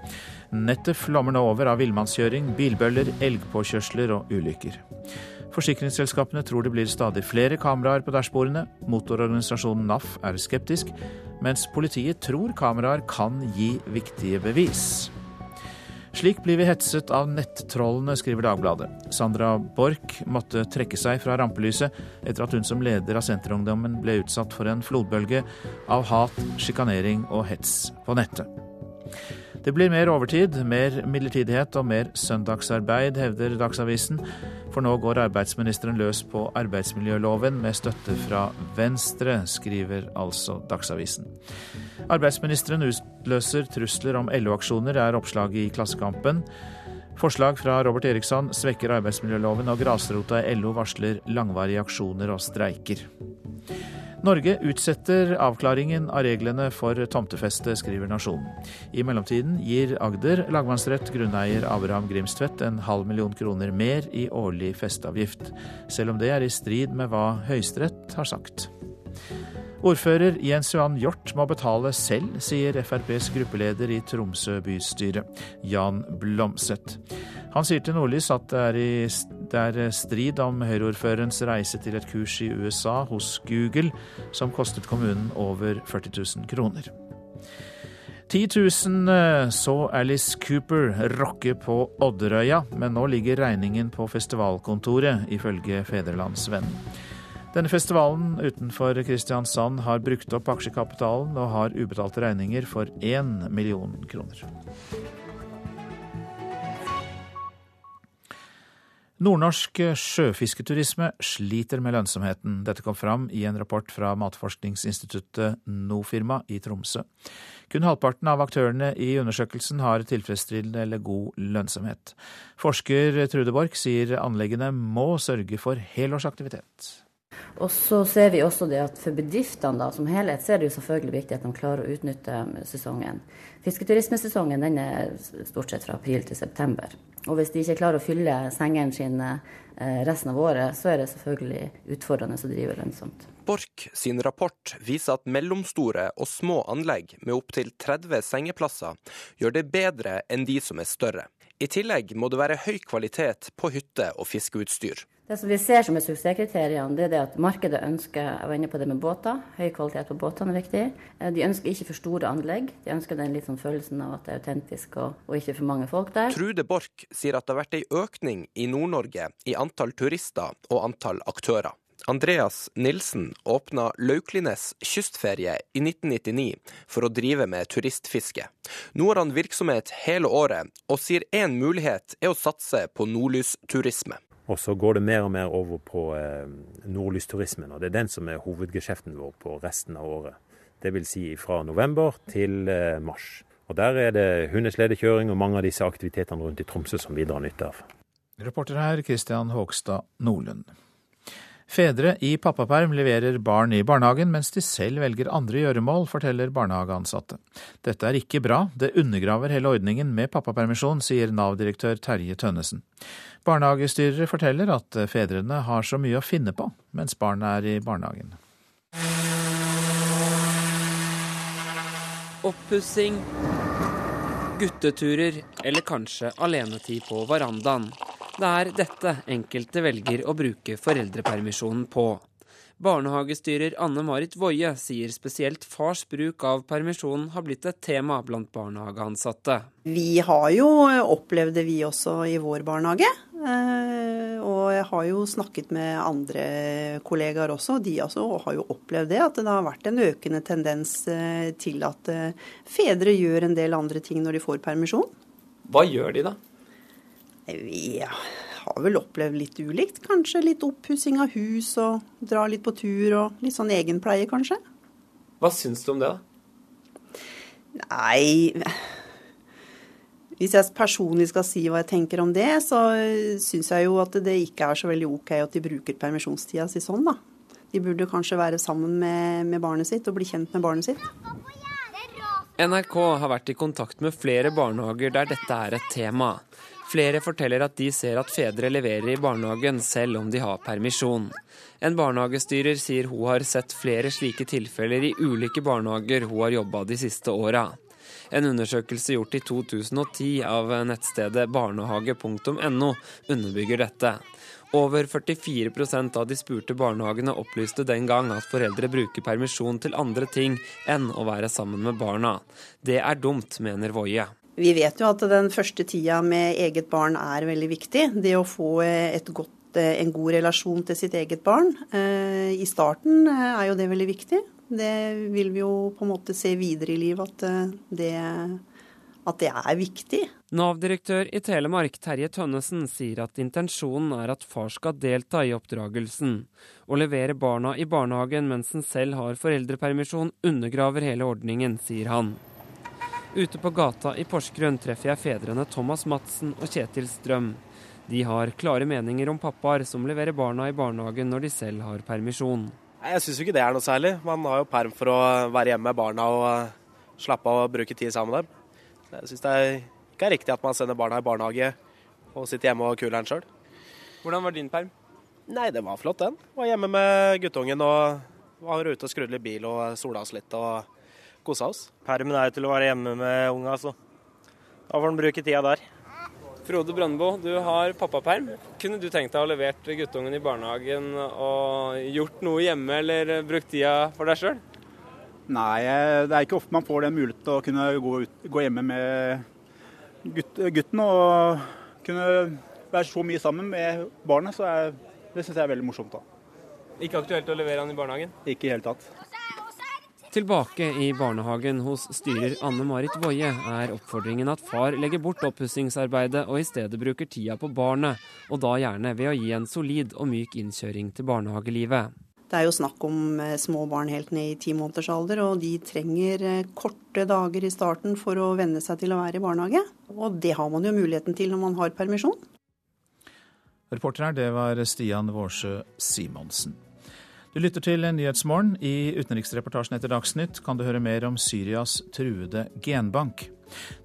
Nettet flommer nå over av villmannskjøring, bilbøller, elgpåkjørsler og ulykker. Forsikringsselskapene tror det blir stadig flere kameraer på dashbordene. Motororganisasjonen NAF er skeptisk, mens politiet tror kameraer kan gi viktige bevis. Slik blir vi hetset av nettrollene, skriver Dagbladet. Sandra Borch måtte trekke seg fra rampelyset etter at hun som leder av Senterungdommen ble utsatt for en flodbølge av hat, sjikanering og hets på nettet. Det blir mer overtid, mer midlertidighet og mer søndagsarbeid, hevder Dagsavisen. For nå går arbeidsministeren løs på arbeidsmiljøloven med støtte fra Venstre, skriver altså Dagsavisen. Arbeidsministeren utløser trusler om LO-aksjoner, er oppslaget i Klassekampen. Forslag fra Robert Eriksson svekker arbeidsmiljøloven, og grasrota i LO varsler langvarige aksjoner og streiker. Norge utsetter avklaringen av reglene for tomtefeste, skriver Nasjonen. I mellomtiden gir Agder lagmannsrett grunneier Abraham Grimstvedt en halv million kroner mer i årlig festeavgift, selv om det er i strid med hva Høyesterett har sagt. Ordfører Jens Johan Hjort må betale selv, sier FrPs gruppeleder i Tromsø bystyre, Jan Blomseth. Han sier til Nordlys at det er, i, det er strid om Høyre-ordførerens reise til et kurs i USA hos Google, som kostet kommunen over 40 000 kroner. 10 000 eh, så Alice Cooper rocke på Odderøya, men nå ligger regningen på festivalkontoret, ifølge Federlandsvennen. Denne festivalen utenfor Kristiansand har brukt opp aksjekapitalen og har ubetalte regninger for én million kroner. Nordnorsk sjøfisketurisme sliter med lønnsomheten. Dette kom fram i en rapport fra matforskningsinstituttet Nofirma i Tromsø. Kun halvparten av aktørene i undersøkelsen har tilfredsstillende eller god lønnsomhet. Forsker Trude Borch sier anleggene må sørge for helårsaktivitet. Og så ser vi også det at for bedriftene da, som helhet, så er det jo selvfølgelig viktig at de klarer å utnytte sesongen. Fisketurismesesongen den er stort sett fra april til september. Og hvis de ikke klarer å fylle sengene sine eh, resten av året, så er det selvfølgelig utfordrende å drive lønnsomt. Borch sin rapport viser at mellomstore og små anlegg med opptil 30 sengeplasser gjør det bedre enn de som er større. I tillegg må det være høy kvalitet på hytte- og fiskeutstyr. Det som vi ser som er suksesskriteriene, det er det at markedet ønsker jeg var inne på det med båter, høy kvalitet på båtene er viktig. Eh, de ønsker ikke for store anlegg. De ønsker den litt sånn følelsen av at det er autentisk og, og ikke for mange folk der. Trude Borch sier at det har vært ei økning i Nord-Norge i antall turister og antall aktører. Andreas Nilsen åpna Lauklines kystferie i 1999 for å drive med turistfiske. Nå har han virksomhet hele året, og sier én mulighet er å satse på nordlysturisme. Og så går det mer og mer over på eh, nordlysturismen, og det er den som er hovedgeskjeften vår på resten av året. Dvs. Si fra november til eh, mars. Og Der er det hundesledekjøring og mange av disse aktivitetene rundt i Tromsø som vi drar nytte av. Reporter her Christian Håkstad Nordlund. Fedre i pappaperm leverer barn i barnehagen, mens de selv velger andre gjøremål, forteller barnehageansatte. Dette er ikke bra, det undergraver hele ordningen med pappapermisjon, sier Nav-direktør Terje Tønnesen. Barnehagestyrere forteller at fedrene har så mye å finne på mens barna er i barnehagen. Oppussing, gutteturer eller kanskje alenetid på verandaen. Det er dette enkelte velger å bruke foreldrepermisjonen på. Barnehagestyrer Anne Marit Woie sier spesielt fars bruk av permisjonen har blitt et tema blant barnehageansatte. Vi har jo opplevd det vi også i vår barnehage. Eh, og jeg har jo snakket med andre kollegaer også, de også har jo opplevd det. At det har vært en økende tendens eh, til at eh, fedre gjør en del andre ting når de får permisjon. Hva gjør de da? Vi har vel opplevd litt ulikt. Kanskje litt oppussing av hus og dra litt på tur og litt sånn egenpleie, kanskje. Hva syns du om det, da? Nei Hvis jeg personlig skal si hva jeg tenker om det, så syns jeg jo at det ikke er så veldig OK at de bruker permisjonstida si sånn, da. De burde kanskje være sammen med, med barnet sitt og bli kjent med barnet sitt. NRK har vært i kontakt med flere barnehager der dette er et tema. Flere forteller at de ser at fedre leverer i barnehagen selv om de har permisjon. En barnehagestyrer sier hun har sett flere slike tilfeller i ulike barnehager hun har jobba de siste åra. En undersøkelse gjort i 2010 av nettstedet barnehage.no underbygger dette. Over 44% av de spurte barnehagene opplyste den gang at foreldre bruker permisjon til andre ting enn å være sammen med barna. Det er dumt, mener Woie. Vi vet jo at den første tida med eget barn er veldig viktig. Det å få godt, en god relasjon til sitt eget barn. Eh, I starten er jo det veldig viktig. Det vil vi jo på en måte se videre i livet at eh, det, at det er viktig. Nav-direktør i Telemark Terje Tønnesen sier at intensjonen er at far skal delta i oppdragelsen. Å levere barna i barnehagen mens en selv har foreldrepermisjon undergraver hele ordningen, sier han. Ute på gata i Porsgrunn treffer jeg fedrene Thomas Madsen og Kjetil Strøm. De har klare meninger om pappaer som leverer barna i barnehagen når de selv har permisjon. Jeg syns ikke det er noe særlig. Man har jo perm for å være hjemme med barna og eh, slappe av og bruke tid sammen med dem. Jeg syns det er ikke er riktig at man sender barna i barnehage og sitter hjemme og kuler'n den sjøl. Hvordan var din perm? Nei, det var flott, den. Var hjemme med guttungen og var ute og skrudde litt bil og sola oss litt og kosa oss. Permen er jo til å være hjemme med unga, så da får han bruke tida der. Frode Brøndbo, du har pappaperm. Kunne du tenkt deg å ha levert guttungen i barnehagen og gjort noe hjemme, eller brukt tida for deg sjøl? Nei, det er ikke ofte man får den muligheten til å kunne gå, ut, gå hjemme med gutt, gutten og kunne være så mye sammen med barnet. Så er, det syns jeg er veldig morsomt. da. Ikke aktuelt å levere han i barnehagen? Ikke i hele tatt. Tilbake i barnehagen hos styrer Anne Marit Woie er oppfordringen at far legger bort oppussingsarbeidet og i stedet bruker tida på barnet, og da gjerne ved å gi en solid og myk innkjøring til barnehagelivet. Det er jo snakk om eh, små barn helt ned i ti måneders alder, og de trenger eh, korte dager i starten for å venne seg til å være i barnehage. Og det har man jo muligheten til når man har permisjon. Reporter her, det var Stian Vårsø Simonsen. Du lytter til Nyhetsmorgen. I utenriksreportasjen etter Dagsnytt kan du høre mer om Syrias truede genbank.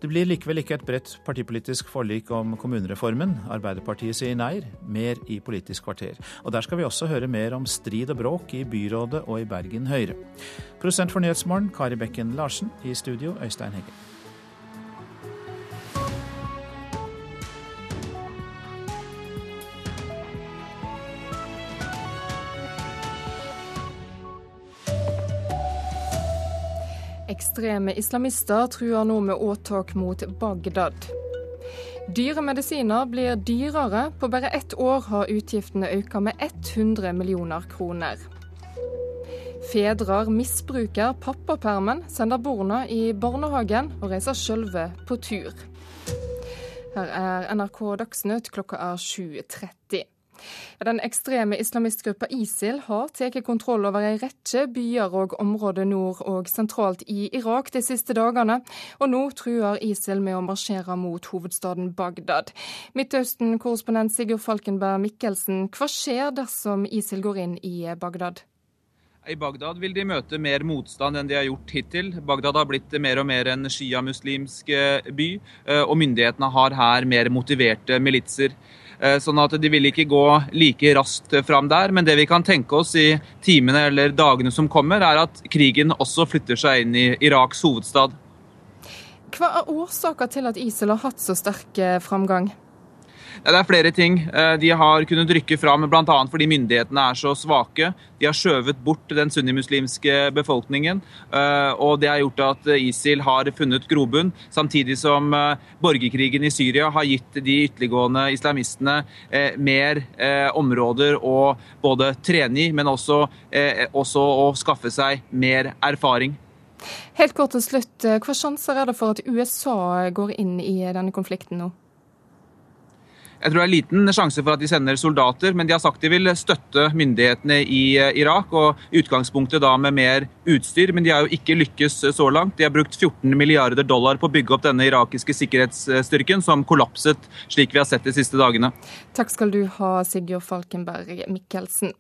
Det blir likevel ikke et bredt partipolitisk forlik om kommunereformen. Arbeiderpartiet sier nei, mer i Politisk kvarter. Og der skal vi også høre mer om strid og bråk i byrådet og i Bergen Høyre. Prosent for Nyhetsmorgen, Kari Bekken Larsen. I studio, Øystein Heggen. Ekstreme islamister truer nå med åtak mot Bagdad. Dyre medisiner blir dyrere. På bare ett år har utgiftene økt med 100 millioner kroner. Fedrer misbruker pappapermen, sender barna i barnehagen og reiser sjølve på tur. Her er NRK Dagsnytt, klokka er 7.30. Den ekstreme islamistgruppa ISIL har tatt kontroll over en rekke byer og områder nord og sentralt i Irak de siste dagene, og nå truer ISIL med å marsjere mot hovedstaden Bagdad. Midtøsten-korrespondent Sigurd Falkenberg Mikkelsen, hva skjer dersom ISIL går inn i Bagdad? I Bagdad vil de møte mer motstand enn de har gjort hittil. Bagdad har blitt mer og mer en sjiamuslimsk eh, by, eh, og myndighetene har her mer motiverte militser. Eh, sånn at de vil ikke gå like raskt fram der. Men det vi kan tenke oss i timene eller dagene som kommer, er at krigen også flytter seg inn i Iraks hovedstad. Hva er årsaken til at ISIL har hatt så sterk eh, framgang? Det er flere ting. Eh, de har kunnet rykke fram bl.a. fordi myndighetene er så svake. De har skjøvet bort den sunnimuslimske befolkningen. Eh, og det har gjort at ISIL har funnet grobunn, samtidig som eh, borgerkrigen i Syria har gitt de ytterliggående islamistene mer områder å både trene i, men også, også å skaffe seg mer erfaring. Helt kort til slutt, Hva sjanser er det for at USA går inn i denne konflikten nå? Jeg tror det er liten sjanse for at de sender soldater, men de har sagt de vil støtte myndighetene i eh, Irak. og i Utgangspunktet da med mer utstyr, men de har jo ikke lykkes så langt. De har brukt 14 milliarder dollar på å bygge opp denne irakiske sikkerhetsstyrken, som kollapset slik vi har sett de siste dagene. Takk skal du ha, Sigurd Falkenberg Mikkelsen.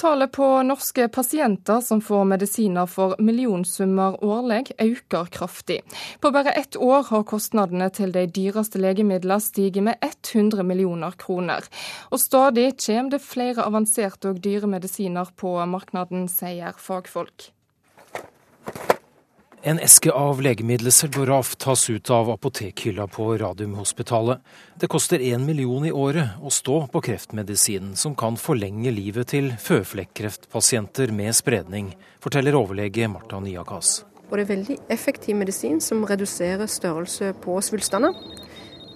Tallet på norske pasienter som får medisiner for millionsummer årlig, øker kraftig. På bare ett år har kostnadene til de dyreste legemidlene stiget med 100 millioner kroner. Og stadig kommer det flere avanserte og dyre medisiner på markedet, sier fagfolk. En eske av legemiddelet Selboraf tas ut av apotekhylla på Radiumhospitalet. Det koster én million i året å stå på kreftmedisinen, som kan forlenge livet til føflekkreftpasienter med spredning, forteller overlege Marta Nyakas. Og det er veldig effektiv medisin som reduserer størrelse på svulstene,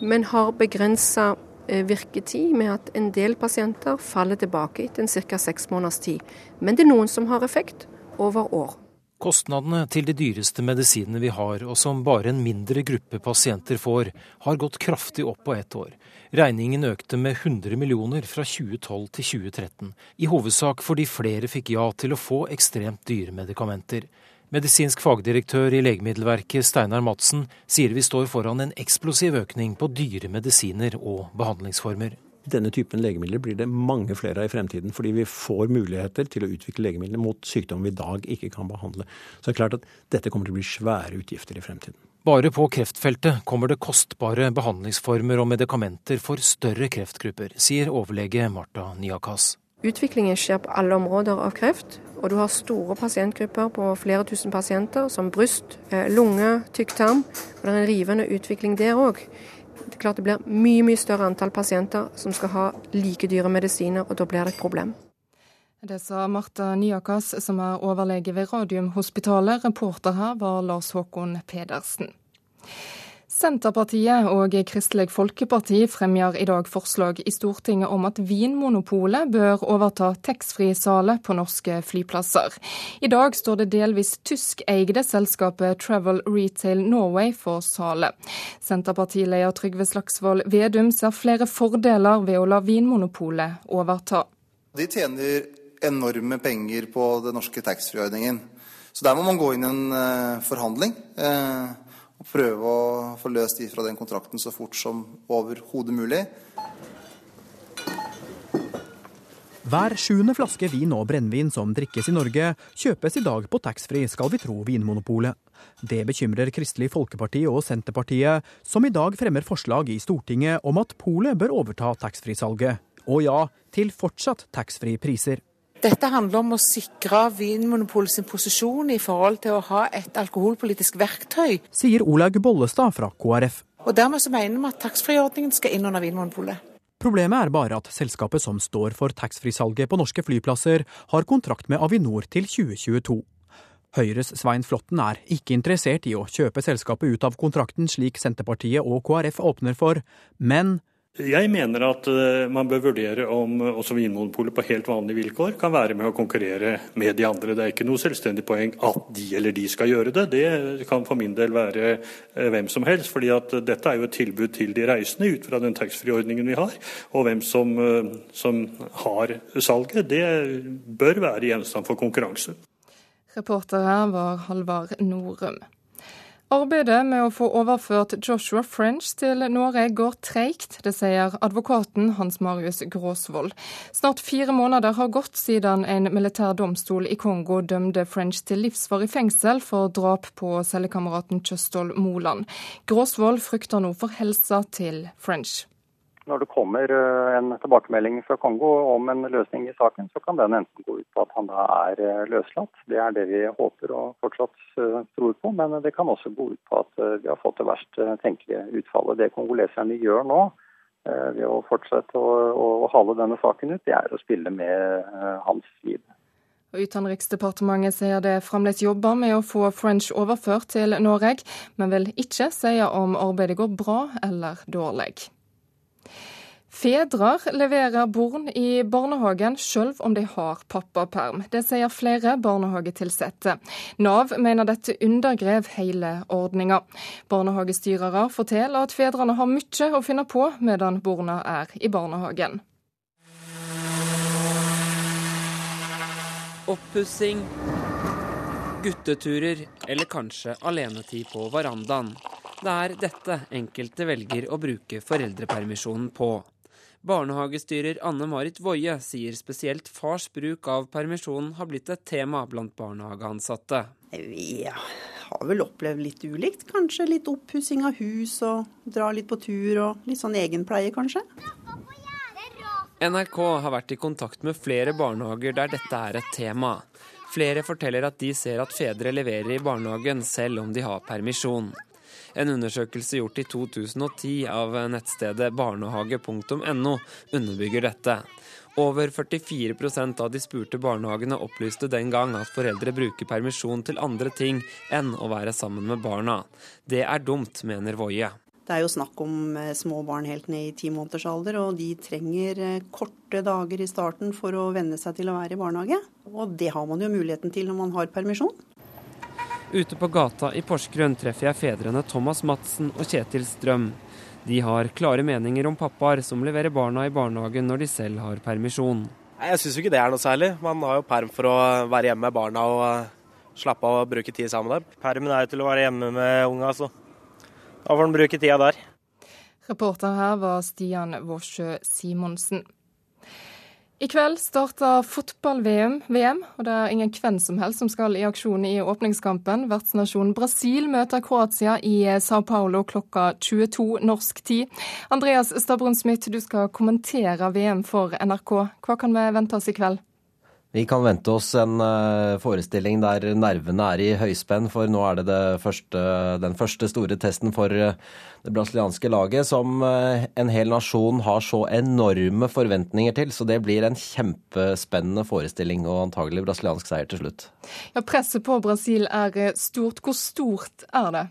men har begrensa eh, virketid med at en del pasienter faller tilbake etter ca. seks måneders tid. Men det er noen som har effekt over år. Kostnadene til de dyreste medisinene vi har, og som bare en mindre gruppe pasienter får, har gått kraftig opp på ett år. Regningen økte med 100 millioner fra 2012 til 2013, i hovedsak fordi flere fikk ja til å få ekstremt dyre medikamenter. Medisinsk fagdirektør i Legemiddelverket Steinar Madsen sier vi står foran en eksplosiv økning på dyre medisiner og behandlingsformer. Denne typen legemidler blir det mange flere av i fremtiden, fordi vi får muligheter til å utvikle legemidler mot sykdom vi i dag ikke kan behandle. Så det er klart at dette kommer til å bli svære utgifter i fremtiden. Bare på kreftfeltet kommer det kostbare behandlingsformer og medikamenter for større kreftgrupper, sier overlege Marta Niakas. Utviklingen skjer på alle områder av kreft, og du har store pasientgrupper på flere tusen pasienter, som bryst, eh, lunge, tykktarm. Og det er en rivende utvikling der òg. Det er klart det blir mye mye større antall pasienter som skal ha like dyre medisiner, og da blir det et problem. Det sa Marta Nyakas, som er overlege ved Radiumhospitalet. Reporter her var Lars Håkon Pedersen. Senterpartiet og Kristelig Folkeparti fremmer i dag forslag i Stortinget om at Vinmonopolet bør overta taxfree-salet på norske flyplasser. I dag står det delvis tyskeide selskapet Travel Retail Norway for salet. Senterpartileder Trygve Slagsvold Vedum ser flere fordeler ved å la Vinmonopolet overta. De tjener enorme penger på den norske taxfree-ordningen. Så der må man gå inn i en uh, forhandling. Uh, prøve å få løst de fra den kontrakten så fort som overhodet mulig. Hver sjuende flaske vin og brennevin som drikkes i Norge, kjøpes i dag på taxfree, skal vi tro Vinmonopolet. Det bekymrer Kristelig Folkeparti og Senterpartiet, som i dag fremmer forslag i Stortinget om at polet bør overta taxfree-salget. Og ja, til fortsatt taxfree-priser. Dette handler om å sikre Vinmonopolet sin posisjon i forhold til å ha et alkoholpolitisk verktøy. Sier Olaug Bollestad fra KrF. Og Dermed så mener vi at taxfree-ordningen skal inn under Vinmonopolet. Problemet er bare at selskapet som står for taxfree-salget på norske flyplasser, har kontrakt med Avinor til 2022. Høyres Svein Flåtten er ikke interessert i å kjøpe selskapet ut av kontrakten slik Senterpartiet og KrF åpner for, men jeg mener at eh, man bør vurdere om eh, også Vinmonopolet på helt vanlige vilkår kan være med å konkurrere med de andre. Det er ikke noe selvstendig poeng at de eller de skal gjøre det. Det kan for min del være eh, hvem som helst. fordi at dette er jo et tilbud til de reisende ut fra den taxfree-ordningen vi har. Og hvem som, som har salget, det bør være gjenstand for konkurranse. Reporter her var Halvard Norum. Arbeidet med å få overført Joshua French til Norge går treigt. Det sier advokaten Hans Marius Gråsvold. Snart fire måneder har gått siden en militær domstol i Kongo dømte French til livsvarig fengsel for drap på cellekameraten Kjøstol Moland. Gråsvold frykter nå for helsa til French. Når det kommer eh, en tilbakemelding fra Kongo om en løsning i saken, så kan den enten gå ut på at han da er eh, løslatt. Det er det vi håper og fortsatt eh, tror på. Men det kan også gå ut på at vi har fått det verst tenkelige utfallet. Det kongoleserne gjør nå, ved å fortsette å, å hale denne saken ut, det er å spille med hans liv. Utenriksdepartementet sier det fremdeles jobber med å få French overført til Norge, men vil ikke si om arbeidet går bra eller dårlig. Fedre leverer barn i barnehagen selv om de har pappaperm. Det sier flere barnehagetilsatte. Nav mener dette undergrev hele ordninga. Barnehagestyrere forteller at fedrene har mye å finne på medan barna er i barnehagen. Oppussing, gutteturer eller kanskje alenetid på verandaen. Det er dette enkelte velger å bruke foreldrepermisjonen på. Barnehagestyrer Anne Marit Woie sier spesielt fars bruk av permisjon har blitt et tema blant barnehageansatte. Vi har vel opplevd litt ulikt. Kanskje litt oppussing av hus og dra litt på tur og litt sånn egenpleie, kanskje. NRK har vært i kontakt med flere barnehager der dette er et tema. Flere forteller at de ser at fedre leverer i barnehagen selv om de har permisjon. En undersøkelse gjort i 2010 av nettstedet barnehage.no underbygger dette. Over 44% av de spurte barnehagene opplyste den gang at foreldre bruker permisjon til andre ting enn å være sammen med barna. Det er dumt, mener Woie. Det er jo snakk om eh, små barn helt ned i ti måneders alder, og de trenger eh, korte dager i starten for å venne seg til å være i barnehage. Og det har man jo muligheten til når man har permisjon. Ute på gata i Porsgrunn treffer jeg fedrene Thomas Madsen og Kjetil Strøm. De har klare meninger om pappaer som leverer barna i barnehagen når de selv har permisjon. Jeg syns ikke det er noe særlig. Man har jo perm for å være hjemme med barna og eh, slappe av og bruke tid sammen med dem. Permen er jo til å være hjemme med unga, så da får en bruke tida der. Reporter her var Stian Vårsjø Simonsen. I kveld starter fotball-VM, og det er ingen hvem som helst som skal i aksjon i åpningskampen. Vertsnasjonen Brasil møter Kroatia i Sao Paulo klokka 22 norsk tid. Andreas Stabrun Smith, du skal kommentere VM for NRK. Hva kan vi vente oss i kveld? Vi kan vente oss en eh, forestilling der nervene er i høyspenn, for nå er det, det første, den første store testen for eh, det brasilianske laget, som eh, en hel nasjon har så enorme forventninger til. Så det blir en kjempespennende forestilling, og antagelig brasiliansk seier til slutt. Ja, Presset på Brasil er stort. Hvor stort er det?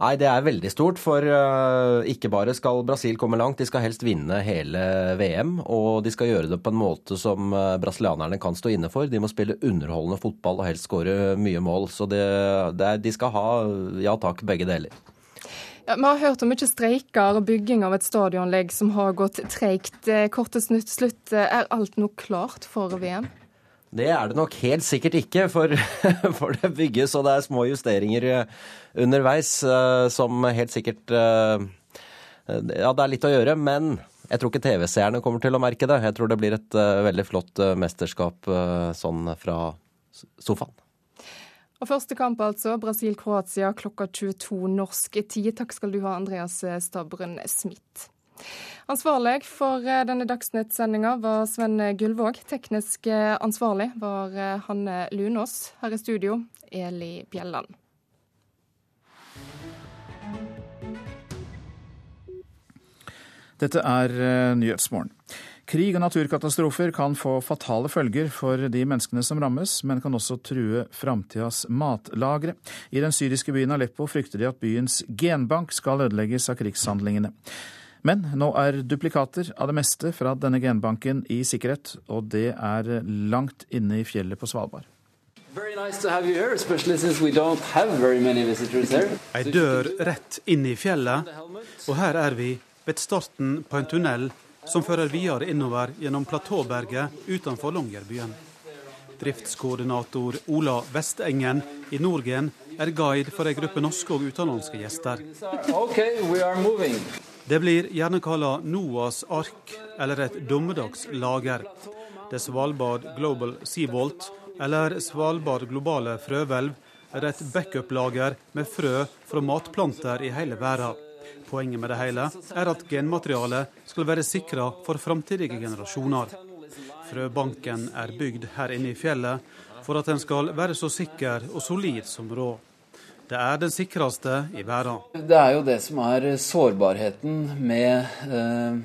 Nei, det er veldig stort, for uh, ikke bare skal Brasil komme langt, de skal helst vinne hele VM. Og de skal gjøre det på en måte som uh, brasilianerne kan stå inne for. De må spille underholdende fotball og helst skåre mye mål. Så det, det de skal ha ja takk, begge deler. Ja, vi har hørt om mye streiker og bygging av et stadionlegg som har gått treigt. Eh, Kortest slutt, er alt nå klart for VM? Det er det nok helt sikkert ikke, for, for, det bygges og det er små justeringer eh, underveis eh, som helt sikkert eh, Ja, det er litt å gjøre, men Jeg tror ikke TV-seerne kommer til å merke det. Jeg tror det blir et veldig flott mesterskap sånn fra sofaen. Og Første kamp, altså. Brasil-Kroatia klokka 22 norsk tid. Takk skal du ha, Andreas Stabren Smith. Ansvarlig for denne Dagsnytt-sendinga var Sven Gullvåg. Teknisk ansvarlig var Hanne Lunås. Her i studio, Eli Bjelland. Dette er Nyhetsmorgen. Krig og naturkatastrofer kan få fatale følger for de menneskene som rammes, men kan også true framtidas matlagre. I den syriske byen Aleppo frykter de at byens genbank skal ødelegges av krigshandlingene. Men nå er duplikater av det meste fra denne genbanken i sikkerhet, og det er langt inne i fjellet på Svalbard. Ei dør rett inn i fjellet, og her er vi ved starten på en tunnel som fører videre innover gjennom platåberget utenfor Longyearbyen. Driftskoordinator Ola Vestengen i Norgen er guide for en gruppe norske og utenlandske gjester. Det blir gjerne kalla NOAs ark, eller et dommedagslager. Det Svalbard Global Seabolt, eller Svalbard globale frøhvelv, er et backup-lager med frø fra matplanter i hele verden. Poenget med det hele er at genmaterialet skal være sikra for framtidige generasjoner. Frøbanken er bygd her inne i fjellet for at den skal være så sikker og solid som råd. Det er den sikreste i verden. Det er jo det som er sårbarheten med eh,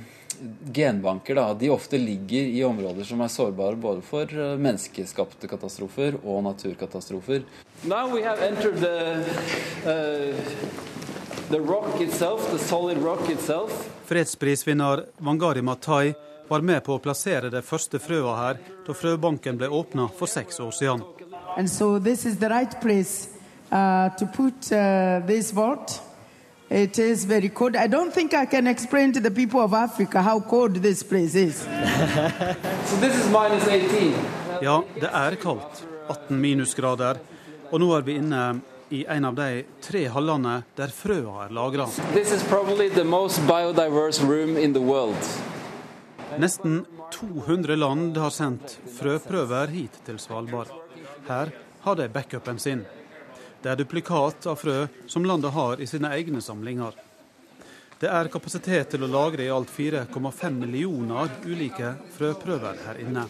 genbanker. Da. De ofte ligger i områder som er sårbare både for eh, menneskeskapte katastrofer og naturkatastrofer. The, we have entered the, uh Fredsprisvinner Wangari Matai var med på å plassere det første frøa her da frøbanken ble åpna for seks år siden. And so this is the right place uh, to put uh, this vault. It is very cold. I don't think I can explain to the people of Africa how cold this place is. so this is minus 18. Ja, det er kaldt. 18 minusgrader. Og nå er vi inne i en av de tre hallene der frøa er lagra. Nesten 200 land har sendt frøprøver hit til Svalbard. Her har de backupen sin. Det er duplikat av frø som landet har i sine egne samlinger. Det er kapasitet til å lagre i alt 4,5 millioner ulike frøprøver her inne.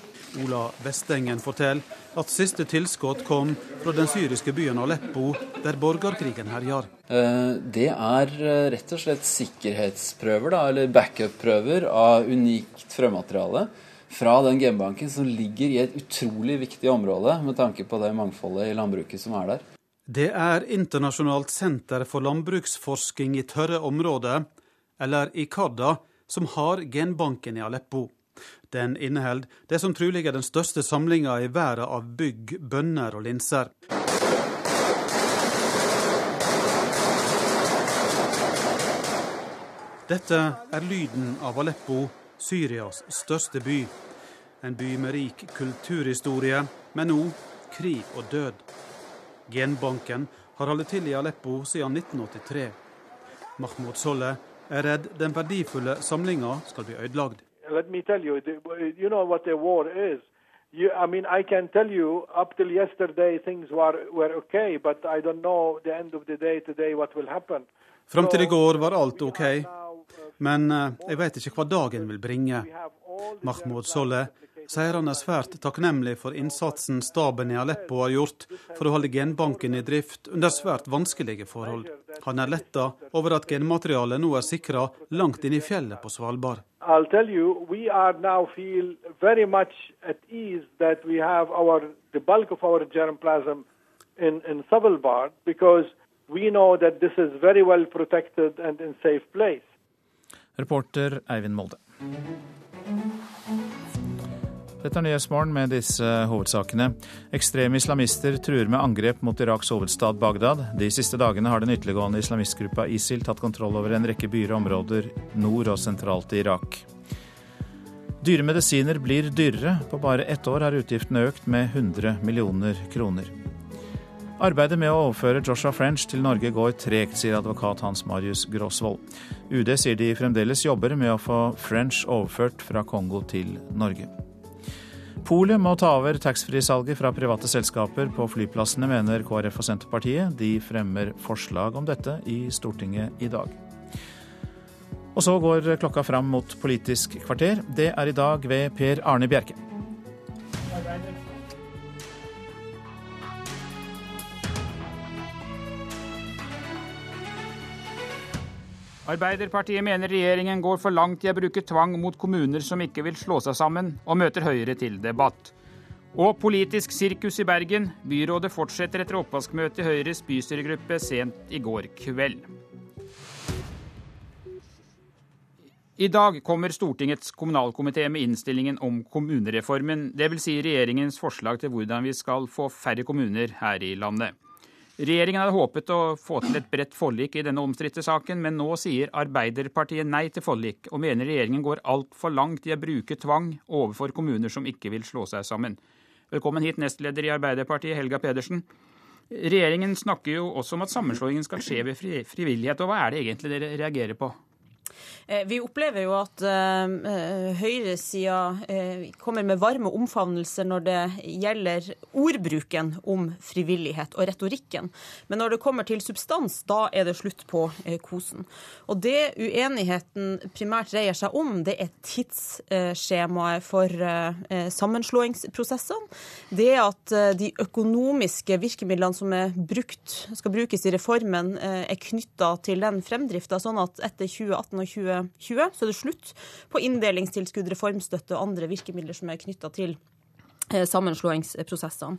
Ola Vestengen forteller at siste tilskudd kom fra den syriske byen Aleppo, der borgerkrigen herjer. Eh, det er eh, rett og slett sikkerhetsprøver, da, eller backup-prøver av unikt frømateriale fra den genbanken som ligger i et utrolig viktig område med tanke på det mangfoldet i landbruket som er der. Det er Internasjonalt senter for landbruksforsking i tørre områder, eller ICADA, som har genbanken i Aleppo. Den inneholder det som trolig er den største samlinga i verden av bygg, bønner og linser. Dette er lyden av Aleppo, Syrias største by. En by med rik kulturhistorie, men nå krig og død. Genbanken har holdt til i Aleppo siden 1983. Mahmoud Solle er redd den verdifulle samlinga skal bli ødelagd. Let me tell you, you know what a war is. You, I mean, I can tell you up till yesterday things were, were okay, but I don't know the end of the day today what will happen. Fram til i går var alt ok, men eh, jeg vet ikke hva dagen vil bringe. Mahmoud Soleh sier han er svært takknemlig for innsatsen staben i Aleppo har gjort for å holde genbanken i drift under svært vanskelige forhold. Han er letta over at genmaterialet nå er sikra langt inn i fjellet på Svalbard. I'll tell you, we are now feel very much at ease that we have our the bulk of our germplasm in, in Svalbard because we know that this is very well protected and in safe place. Reporter Eivind Molde. Dette er Nyhetsmorgen med disse hovedsakene. Ekstreme islamister truer med angrep mot Iraks hovedstad Bagdad. De siste dagene har den ytterliggående islamistgruppa ISIL tatt kontroll over en rekke byer og områder nord og sentralt i Irak. Dyre medisiner blir dyrere. På bare ett år har utgiftene økt med 100 millioner kroner. Arbeidet med å overføre Joshua French til Norge går tregt, sier advokat Hans Marius Gråsvold. UD sier de fremdeles jobber med å få French overført fra Kongo til Norge. Polet må ta over taxfree-salget fra private selskaper på flyplassene, mener KrF og Senterpartiet. De fremmer forslag om dette i Stortinget i dag. Og så går klokka fram mot Politisk kvarter. Det er i dag ved Per Arne Bjerke. Arbeiderpartiet mener regjeringen går for langt i å bruke tvang mot kommuner som ikke vil slå seg sammen, og møter Høyre til debatt. Og politisk sirkus i Bergen. Byrådet fortsetter etter oppvaskmøte i Høyres bystyregruppe sent i går kveld. I dag kommer Stortingets kommunalkomité med innstillingen om kommunereformen, dvs. Si regjeringens forslag til hvordan vi skal få færre kommuner her i landet. Regjeringen hadde håpet å få til et bredt forlik i denne omstridte saken, men nå sier Arbeiderpartiet nei til forlik, og mener regjeringen går altfor langt i å bruke tvang overfor kommuner som ikke vil slå seg sammen. Velkommen hit, nestleder i Arbeiderpartiet, Helga Pedersen. Regjeringen snakker jo også om at sammenslåingen skal skje ved frivillighet, og hva er det egentlig dere reagerer på? Eh, vi opplever jo at uh, høyresida kommer med varme omfavnelser når det gjelder ordbruken om frivillighet og retorikken. Men når det kommer til substans, da er det slutt på kosen. Og det uenigheten primært dreier seg om, det er tidsskjemaet for sammenslåingsprosessene. Det at de økonomiske virkemidlene som er brukt, skal brukes i reformen, er knytta til den fremdrifta, sånn at etter 2018 og 2020 2020 så er det slutt på inndelingstilskudd, reformstøtte og andre virkemidler som er knytta til sammenslåingsprosessene.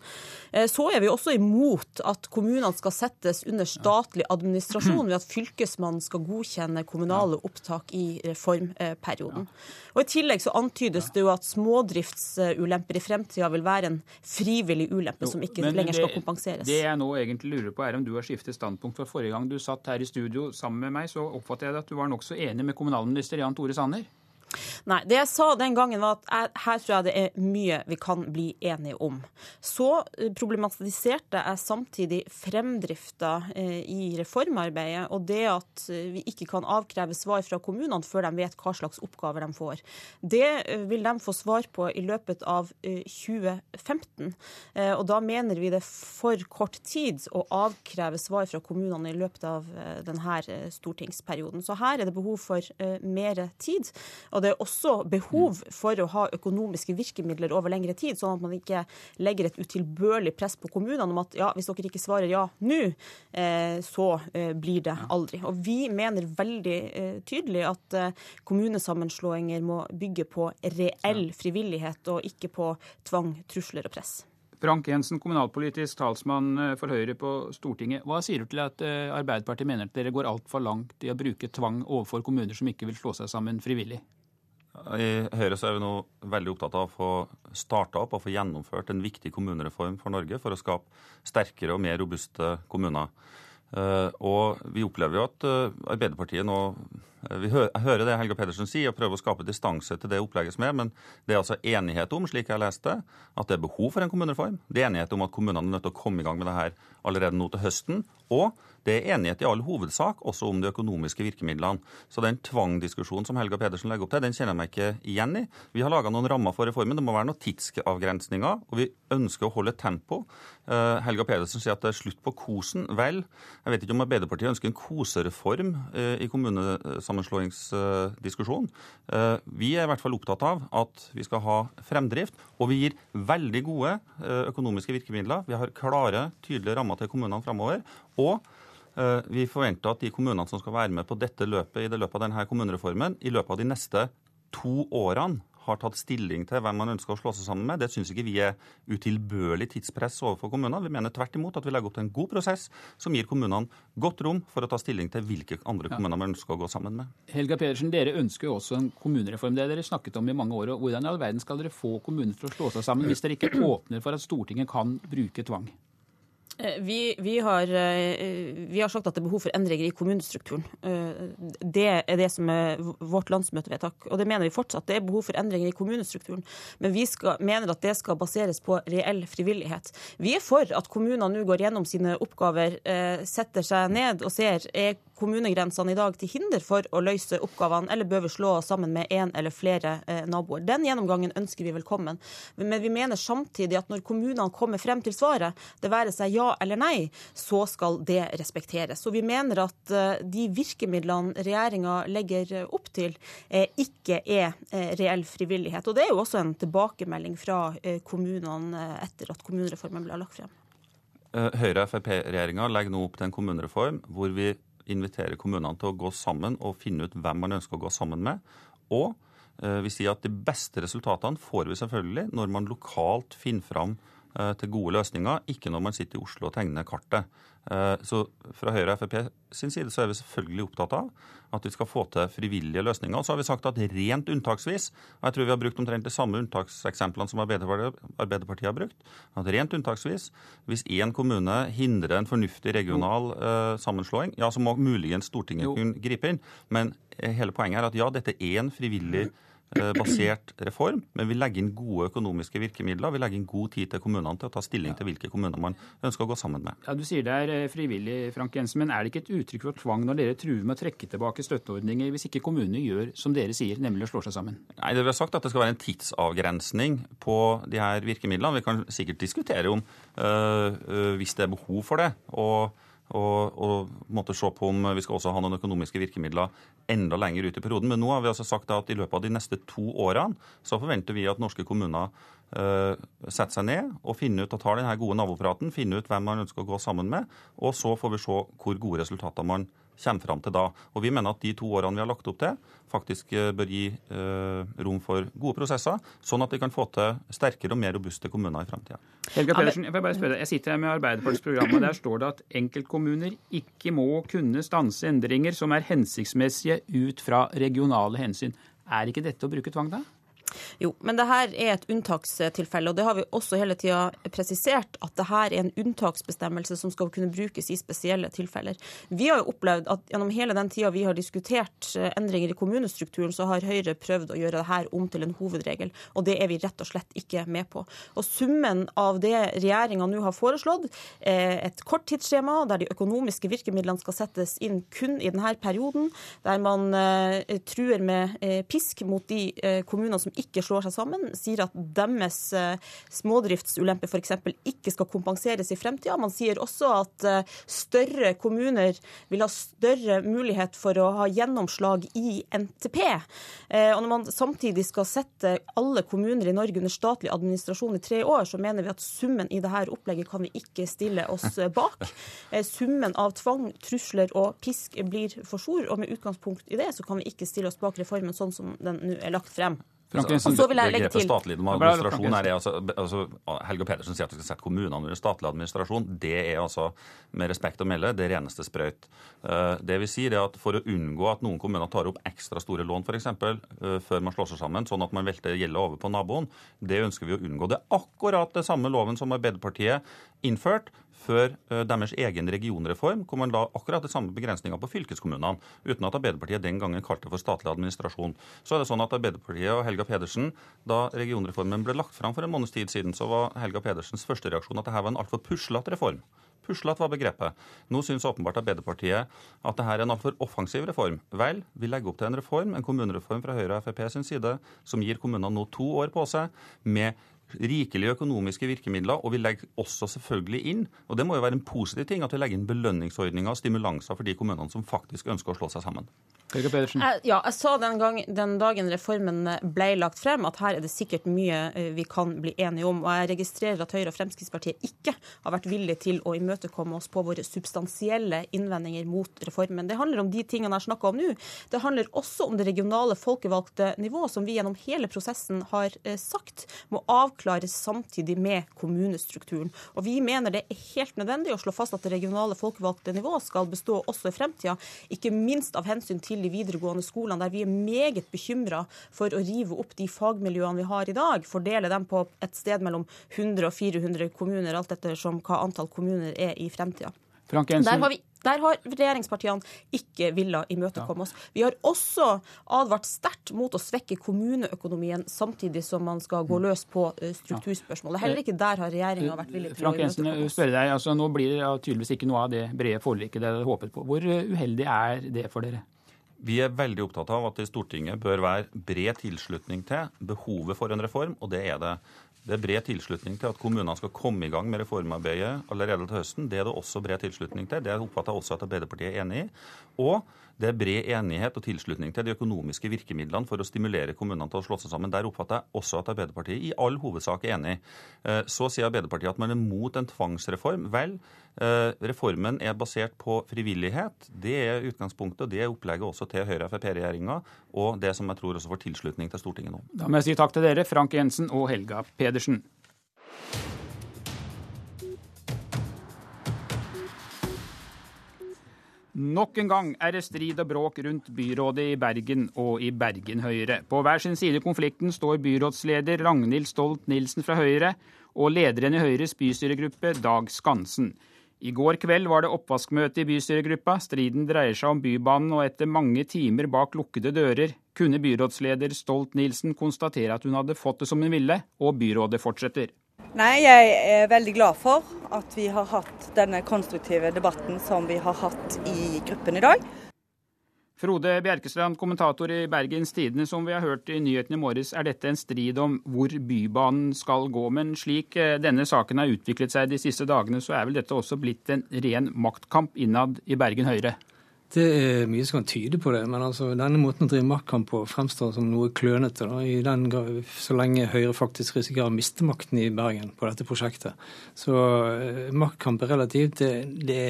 Eh, så er vi også imot at kommunene skal settes under statlig administrasjon ved at Fylkesmannen skal godkjenne kommunale opptak i reformperioden. Og I tillegg så antydes det jo at smådriftsulemper i fremtida vil være en frivillig ulempe som ikke lenger skal kompenseres. Det jeg nå egentlig lurer på er om du har skiftet standpunkt. For Forrige gang du satt her i studio sammen med meg, så oppfatter jeg at du var nokså enig med kommunalminister Jan Tore Sanner. Nei. Det jeg sa den gangen, var at her tror jeg det er mye vi kan bli enige om. Så eh, problematiserte jeg samtidig fremdrifta eh, i reformarbeidet, og det at eh, vi ikke kan avkreve svar fra kommunene før de vet hva slags oppgaver de får. Det vil de få svar på i løpet av 2015. Og da mener vi det er for kort tid å avkreve svar fra kommunene i løpet av denne stortingsperioden. Så her er det behov for mer tid. Og det er også behov for å ha økonomiske virkemidler over lengre tid, sånn at man ikke legger et utilbørlig press på kommunene om at ja, hvis dere ikke svarer ja nå, eh, så eh, blir det aldri. Og vi mener veldig eh, tydelig at kommunesammenslåinger må bygge på reell frivillighet og ikke på tvang, trusler og press. Frank Jensen, kommunalpolitisk talsmann for Høyre på Stortinget. Hva sier du til at Arbeiderpartiet mener at dere går altfor langt i å bruke tvang overfor kommuner som ikke vil slå seg sammen frivillig? I Høyre så er vi nå veldig opptatt av å få starta opp og få gjennomført en viktig kommunereform for Norge for å skape sterkere og mer robuste kommuner. Eh, og vi opplever jo at eh, Arbeiderpartiet nå vi hører det Helga Pedersen sier, og prøver å skape distanse til det opplegget som er, men det er altså enighet om, slik jeg leste, at det er behov for en kommunereform. Det er enighet om at kommunene er nødt til å komme i gang med det her allerede nå til høsten. Og det er enighet i all hovedsak også om de økonomiske virkemidlene. Så den tvangdiskusjonen som Helga Pedersen legger opp til, den kjenner jeg meg ikke igjen i. Vi har laga noen rammer for reformen. Det må være noen tidsavgrensninger, og vi ønsker å holde tempo. Uh, Helga Pedersen sier at det er slutt på kosen. Vel, jeg vet ikke om Arbeiderpartiet ønsker en kosereform uh, i kommunesammenslåingsdiskusjonen. Uh, vi er i hvert fall opptatt av at vi skal ha fremdrift, og vi gir veldig gode økonomiske virkemidler. Vi har klare, tydelige rammer til kommunene fremover. Og eh, vi forventer at de kommunene som skal være med på dette løpet i det løpet av denne kommunereformen, i løpet av de neste to årene har tatt stilling til hvem man ønsker å slå seg sammen med. Det syns ikke vi er utilbørlig tidspress overfor kommunene. Vi mener tvert imot at vi legger opp til en god prosess som gir kommunene godt rom for å ta stilling til hvilke andre kommuner man ønsker å gå sammen med. Helga Pedersen, dere ønsker jo også en kommunereform. Det dere snakket om i mange år. Hvordan i all verden skal dere få kommuner til å slå seg sammen hvis dere ikke åpner for at Stortinget kan bruke tvang? Eh, vi, vi, har, eh, vi, har, sagt at det er behov for endringer i kommunestrukturen. Eh, det er det som er vårt landsmøtevedtak, og det mener vi fortsatt. Det er behov for endringer i kommunestrukturen, men vi skal, mener at det skal baseres på reell frivillighet. Vi er for at kommunene nå går gjennom sine oppgaver, setter seg ned og ser er kommunegrensene i dag til hinder for å løse oppgavene, eller bør vi slå sammen med én eller flere naboer. Den gjennomgangen ønsker vi velkommen, men vi mener samtidig at når kommunene kommer frem til svaret, det være seg ja eller nei, så skal det respekteres. Så vi mener at eh, de virkemidlene regjeringa legger opp til, eh, ikke er eh, reell frivillighet. Og det er jo også en tilbakemelding fra kommunene etter at kommunereformen ble lagt frem. Høyre-Frp-regjeringa legger nå opp til en kommunereform hvor vi inviterer kommunene til å gå sammen og finne ut hvem man ønsker å gå sammen med. Og vi sier at de beste resultatene får vi selvfølgelig når man lokalt finner fram Eh, til gode løsninger, ikke når man sitter i Oslo og tegner kartet. Eh, så fra Høyre og Frp sin side så er vi selvfølgelig opptatt av at vi skal få til frivillige løsninger. Og så har vi sagt at rent unntaksvis, og jeg tror vi har brukt omtrent de samme unntakseksemplene som Arbeiderpartiet har brukt, at rent unntaksvis, hvis én kommune hindrer en fornuftig regional uh, sammenslåing, ja, så må muligens Stortinget jo. kunne gripe inn. Men hele poenget er at ja, dette er en frivillig Eh, basert reform, men vi legger inn gode økonomiske virkemidler. Vi legger inn god tid til kommunene til å ta stilling til hvilke kommuner man ønsker å gå sammen med. Ja, Du sier det er eh, frivillig, Frank Jensen, men er det ikke et uttrykk for tvang når dere truer med å trekke tilbake støtteordninger hvis ikke kommunene gjør som dere sier, nemlig å slå seg sammen? Nei, det Vi har sagt at det skal være en tidsavgrensning på de her virkemidlene. Vi kan sikkert diskutere om øh, øh, hvis det er behov for det. og og, og måtte se på om vi skal også ha noen økonomiske virkemidler enda lenger ut i perioden. Men nå har vi altså sagt at i løpet av de neste to årene så forventer vi at norske kommuner uh, setter seg ned og finner ut og tar denne gode nabopraten, finner ut hvem man ønsker å gå sammen med, og så får vi se hvor gode resultater man kommer fram til da. Og Vi mener at de to årene vi har lagt opp til, faktisk eh, bør gi eh, rom for gode prosesser, sånn at vi kan få til sterkere og mer robuste kommuner i framtida. Helga Pedersen, jeg, bare spørre, jeg sitter her med Arbeiderpartiets program, og der står det at enkeltkommuner ikke må kunne stanse endringer som er hensiktsmessige ut fra regionale hensyn. Er ikke dette å bruke tvang, da? Jo, men det her er et unntakstilfelle, og det har vi også hele tida presisert at det her er en unntaksbestemmelse som skal kunne brukes i spesielle tilfeller. Vi har jo opplevd at gjennom hele den tida vi har diskutert eh, endringer i kommunestrukturen, så har Høyre prøvd å gjøre det her om til en hovedregel, og det er vi rett og slett ikke med på. Og summen av det regjeringa nå har foreslått, et korttidsskjema der de økonomiske virkemidlene skal settes inn kun i denne perioden, der man eh, truer med eh, pisk mot de kommunene som ikke slår seg sammen, sier at deres eh, smådriftsulempe f.eks. ikke skal kompenseres i fremtida. Man sier også at eh, større kommuner vil ha større mulighet for å ha gjennomslag i NTP. Eh, og når man samtidig skal sette alle kommuner i Norge under statlig administrasjon i tre år, så mener vi at summen i dette opplegget kan vi ikke stille oss bak. Summen av tvang, trusler og pisk blir for stor, og med utgangspunkt i det så kan vi ikke stille oss bak reformen sånn som den nå er lagt frem. Altså, så vil jeg legge til statlig administrasjon er altså, altså, Helga Pedersen sier at vi skal sette kommunene under statlig administrasjon. Det er altså, med respekt å melde, det reneste sprøyt. Eh, det vi sier er at For å unngå at noen kommuner tar opp ekstra store lån for eksempel, før man slår seg sammen, sånn at man velter gjelda over på naboen, det ønsker vi å unngå. Det er akkurat det samme loven som Arbeiderpartiet innført før eh, deres egen regionreform, hvor man la akkurat de samme begrensningene på fylkeskommunene, uten at Arbeiderpartiet den gangen kalte det for statlig administrasjon. Så er det sånn at Arbeiderpartiet og Helga Pedersen, da regionreformen ble lagt fram for en måneds tid siden, så var Helga Pedersens første reaksjon at dette var en altfor puslete reform. Puslete var begrepet. Nå syns åpenbart Arbeiderpartiet at dette er en altfor offensiv reform. Vel, vi legger opp til en reform, en kommunereform fra Høyre og Frp sin side, som gir kommunene nå to år på seg med rikelige økonomiske virkemidler, og vi legger også selvfølgelig inn, og det må jo være en positiv ting, at vi legger inn belønningsordninger og stimulanser for de kommunene som faktisk ønsker å slå seg sammen. Jeg, ja, jeg sa den, gang, den, dagen reformen ble lagt frem at her er det sikkert mye eh, vi kan bli enige om. Og jeg registrerer at Høyre og Fremskrittspartiet ikke har vært villige til å imøtekomme oss på våre substansielle innvendinger mot reformen. Det handler om de tingene jeg har snakka om nå. Det handler også om det regionale folkevalgte nivået, som vi gjennom hele prosessen har eh, sagt må avklare avklares samtidig med kommunestrukturen. Og Vi mener det er helt nødvendig å slå fast at det regionale folkevalgte nivået skal bestå også i fremtida, ikke minst av hensyn til de videregående skolene, der vi er meget bekymra for å rive opp de fagmiljøene vi har i dag, fordele dem på et sted mellom 100 og 400 kommuner, alt etter hva antall kommuner er i fremtida. Der har vi der har regjeringspartiene ikke villet imøtekomme oss. Vi har også advart sterkt mot å svekke kommuneøkonomien samtidig som man skal gå løs på eh, strukturspørsmålet. Heller ikke der har regjeringa vært villig til Frank å imøtekomme oss. Deg, altså, nå blir det tydeligvis ikke noe av det brede forliket dere hadde håpet på. Hvor eh, uheldig er det for dere? Vi er veldig opptatt av at det i Stortinget bør være bred tilslutning til behovet for en reform, og det er det. Det er bred tilslutning til at kommunene skal komme i gang med reformarbeidet allerede til høsten. Det er det også bred tilslutning til. Det oppfatter jeg også at Arbeiderpartiet er enig i. Og det er bred enighet og tilslutning til de økonomiske virkemidlene for å stimulere kommunene til å slå seg sammen. Der oppfatter jeg også at Arbeiderpartiet i all hovedsak er enig. Eh, så sier Arbeiderpartiet at man er mot en tvangsreform. Vel, eh, reformen er basert på frivillighet. Det er utgangspunktet, og det er opplegget også til Høyre-Frp-regjeringa, og det som jeg tror også får tilslutning til Stortinget nå. Da må jeg si takk til dere, Frank Jensen og Helga Pedersen. Nok en gang er det strid og bråk rundt byrådet i Bergen og i Bergen Høyre. På hver sin side i konflikten står byrådsleder Ragnhild Stolt-Nielsen fra Høyre og lederen i Høyres bystyregruppe, Dag Skansen. I går kveld var det oppvaskmøte i bystyregruppa. Striden dreier seg om Bybanen, og etter mange timer bak lukkede dører kunne byrådsleder Stolt-Nielsen konstatere at hun hadde fått det som hun ville, og byrådet fortsetter. Nei, jeg er veldig glad for at vi har hatt denne konstruktive debatten som vi har hatt i gruppen i dag. Frode Bjerkestrand, kommentator i Bergens Tidende. Som vi har hørt i nyhetene i morges, er dette en strid om hvor Bybanen skal gå. Men slik eh, denne saken har utviklet seg de siste dagene, så er vel dette også blitt en ren maktkamp innad i Bergen Høyre? Det er mye som kan tyde på det, men altså, denne måten å drive maktkamp på fremstår som noe klønete. Da, i den, så lenge Høyre faktisk risikerer å miste makten i Bergen på dette prosjektet. Så uh, maktkamp er relativt. Det, det,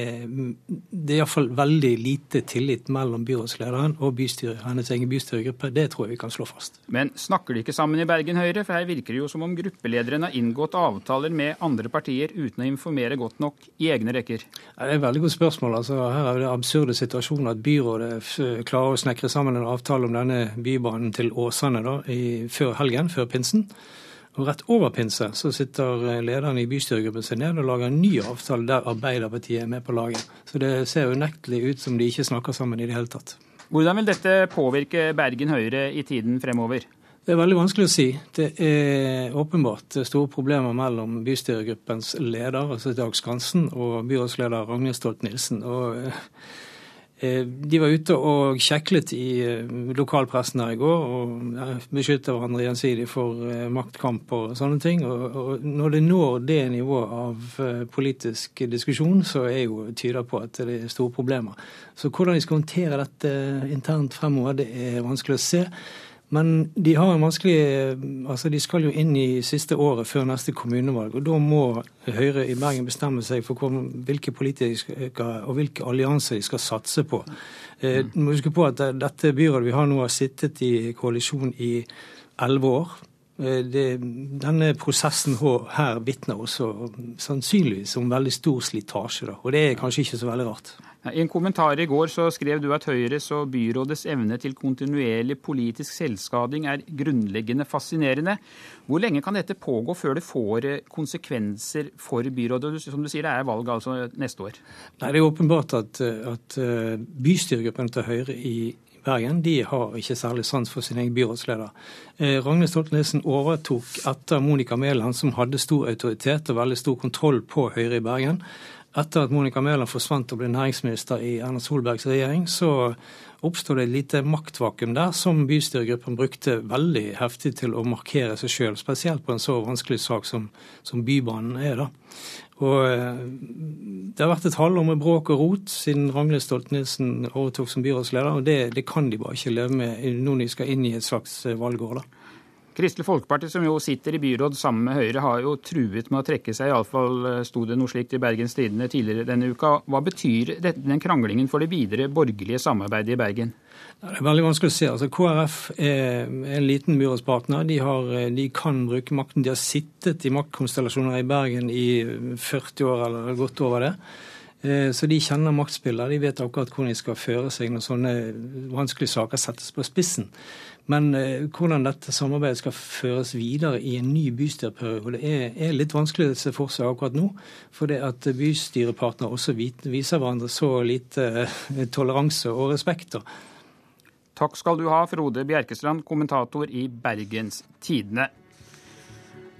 det er iallfall veldig lite tillit mellom byrådslederen og bystyret, hennes egen bystyregruppe. Det tror jeg vi kan slå fast. Men snakker de ikke sammen i Bergen Høyre? For her virker det jo som om gruppelederen har inngått avtaler med andre partier uten å informere godt nok i egne rekker. Det er et veldig godt spørsmål. Altså, her er det absurde situasjoner situasjon at byrådet klarer å snekre sammen en avtale om denne bybanen til Åsane da, i, før helgen, før pinsen. Og Rett over pinse så sitter lederen i bystyregruppen seg ned og lager en ny avtale der Arbeiderpartiet er med på laget. Så det ser unektelig ut som de ikke snakker sammen i det hele tatt. Hvordan vil dette påvirke Bergen Høyre i tiden fremover? Det er veldig vanskelig å si. Det er åpenbart store problemer mellom bystyregruppens leder, altså Dag Skansen, og byrådsleder Ragnhild Stolt-Nielsen. Og Eh, de var ute og kjeklet i eh, lokalpressen her i går og beskytta hverandre gjensidig for eh, maktkamp og sånne ting. Og når det når det nivået av politisk diskusjon, så er jo tyder på at det er store problemer. Så hvordan de skal håndtere dette internt fremover, det er vanskelig å se. Men de har en vanskelig Altså, de skal jo inn i siste året før neste kommunevalg. Og da må Høyre i Bergen bestemme seg for hvilke politiske og hvilke allianser de skal satse på. Eh, du må huske på at dette byrådet vi har nå, har sittet i koalisjon i elleve år. Eh, det, denne prosessen her vitner også sannsynligvis om veldig stor slitasje. Og det er kanskje ikke så veldig rart. I en kommentar i går så skrev du at Høyres og byrådets evne til kontinuerlig politisk selvskading er grunnleggende fascinerende. Hvor lenge kan dette pågå før det får eh, konsekvenser for byrådet? Som du sier, det er valg altså neste år. Nei, Det er åpenbart at, at eh, bystyregruppen til Høyre i Bergen de har ikke særlig sans for sin egen byrådsleder. Eh, Ragnhild Stoltenesen overtok etter Monica Mæland, som hadde stor autoritet og veldig stor kontroll på Høyre i Bergen. Etter at Monica Mæland forsvant og ble næringsminister i Erna Solbergs regjering, så oppstod det et lite maktvakuum der som bystyregruppen brukte veldig heftig til å markere seg sjøl, spesielt på en så vanskelig sak som, som Bybanen er. da. Og eh, Det har vært et halvår med bråk og rot siden Ragnhild Stolt-Nielsen overtok som byrådsleder, og det, det, kan de bare ikke leve med når de skal inn i et slags eh, valgår. da. Kristelig Folkeparti, som jo sitter i byråd sammen med Høyre, har jo truet med å trekke seg. Iallfall eh, sto det noe slikt i Bergens Tidende tidligere denne uka. Hva betyr den kranglingen for det videre borgerlige samarbeidet i Bergen? Det er veldig vanskelig å se. Altså, KrF er en liten byrådspartner. De, har, eh, de, kan bruke makten. De har sittet i maktkonstellasjoner i Bergen i 40 år eller godt over det. Eh, så de kjenner maktspillet. De vet akkurat hvordan de skal føre seg når sånne vanskelige saker settes på spissen. Men eh, hvordan dette samarbeidet skal føres videre i en ny bystyreperiode, er, er litt vanskelig å se for seg akkurat nå. For det at bystyrepartnere også viser hverandre så lite eh, toleranse og respekt. Takk skal du ha, Frode Bjerkestrand, kommentator i Bergens Tidende.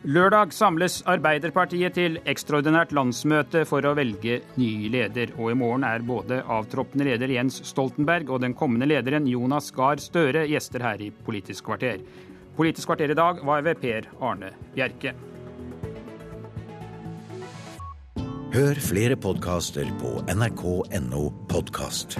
Lørdag samles Arbeiderpartiet til ekstraordinært landsmøte for å velge ny leder. Og i morgen er både avtroppende leder Jens Stoltenberg og den kommende lederen Jonas Gahr Støre gjester her i Politisk kvarter. Politisk kvarter i dag var ved Per Arne Bjerke. Hør flere podkaster på nrk.no podkast.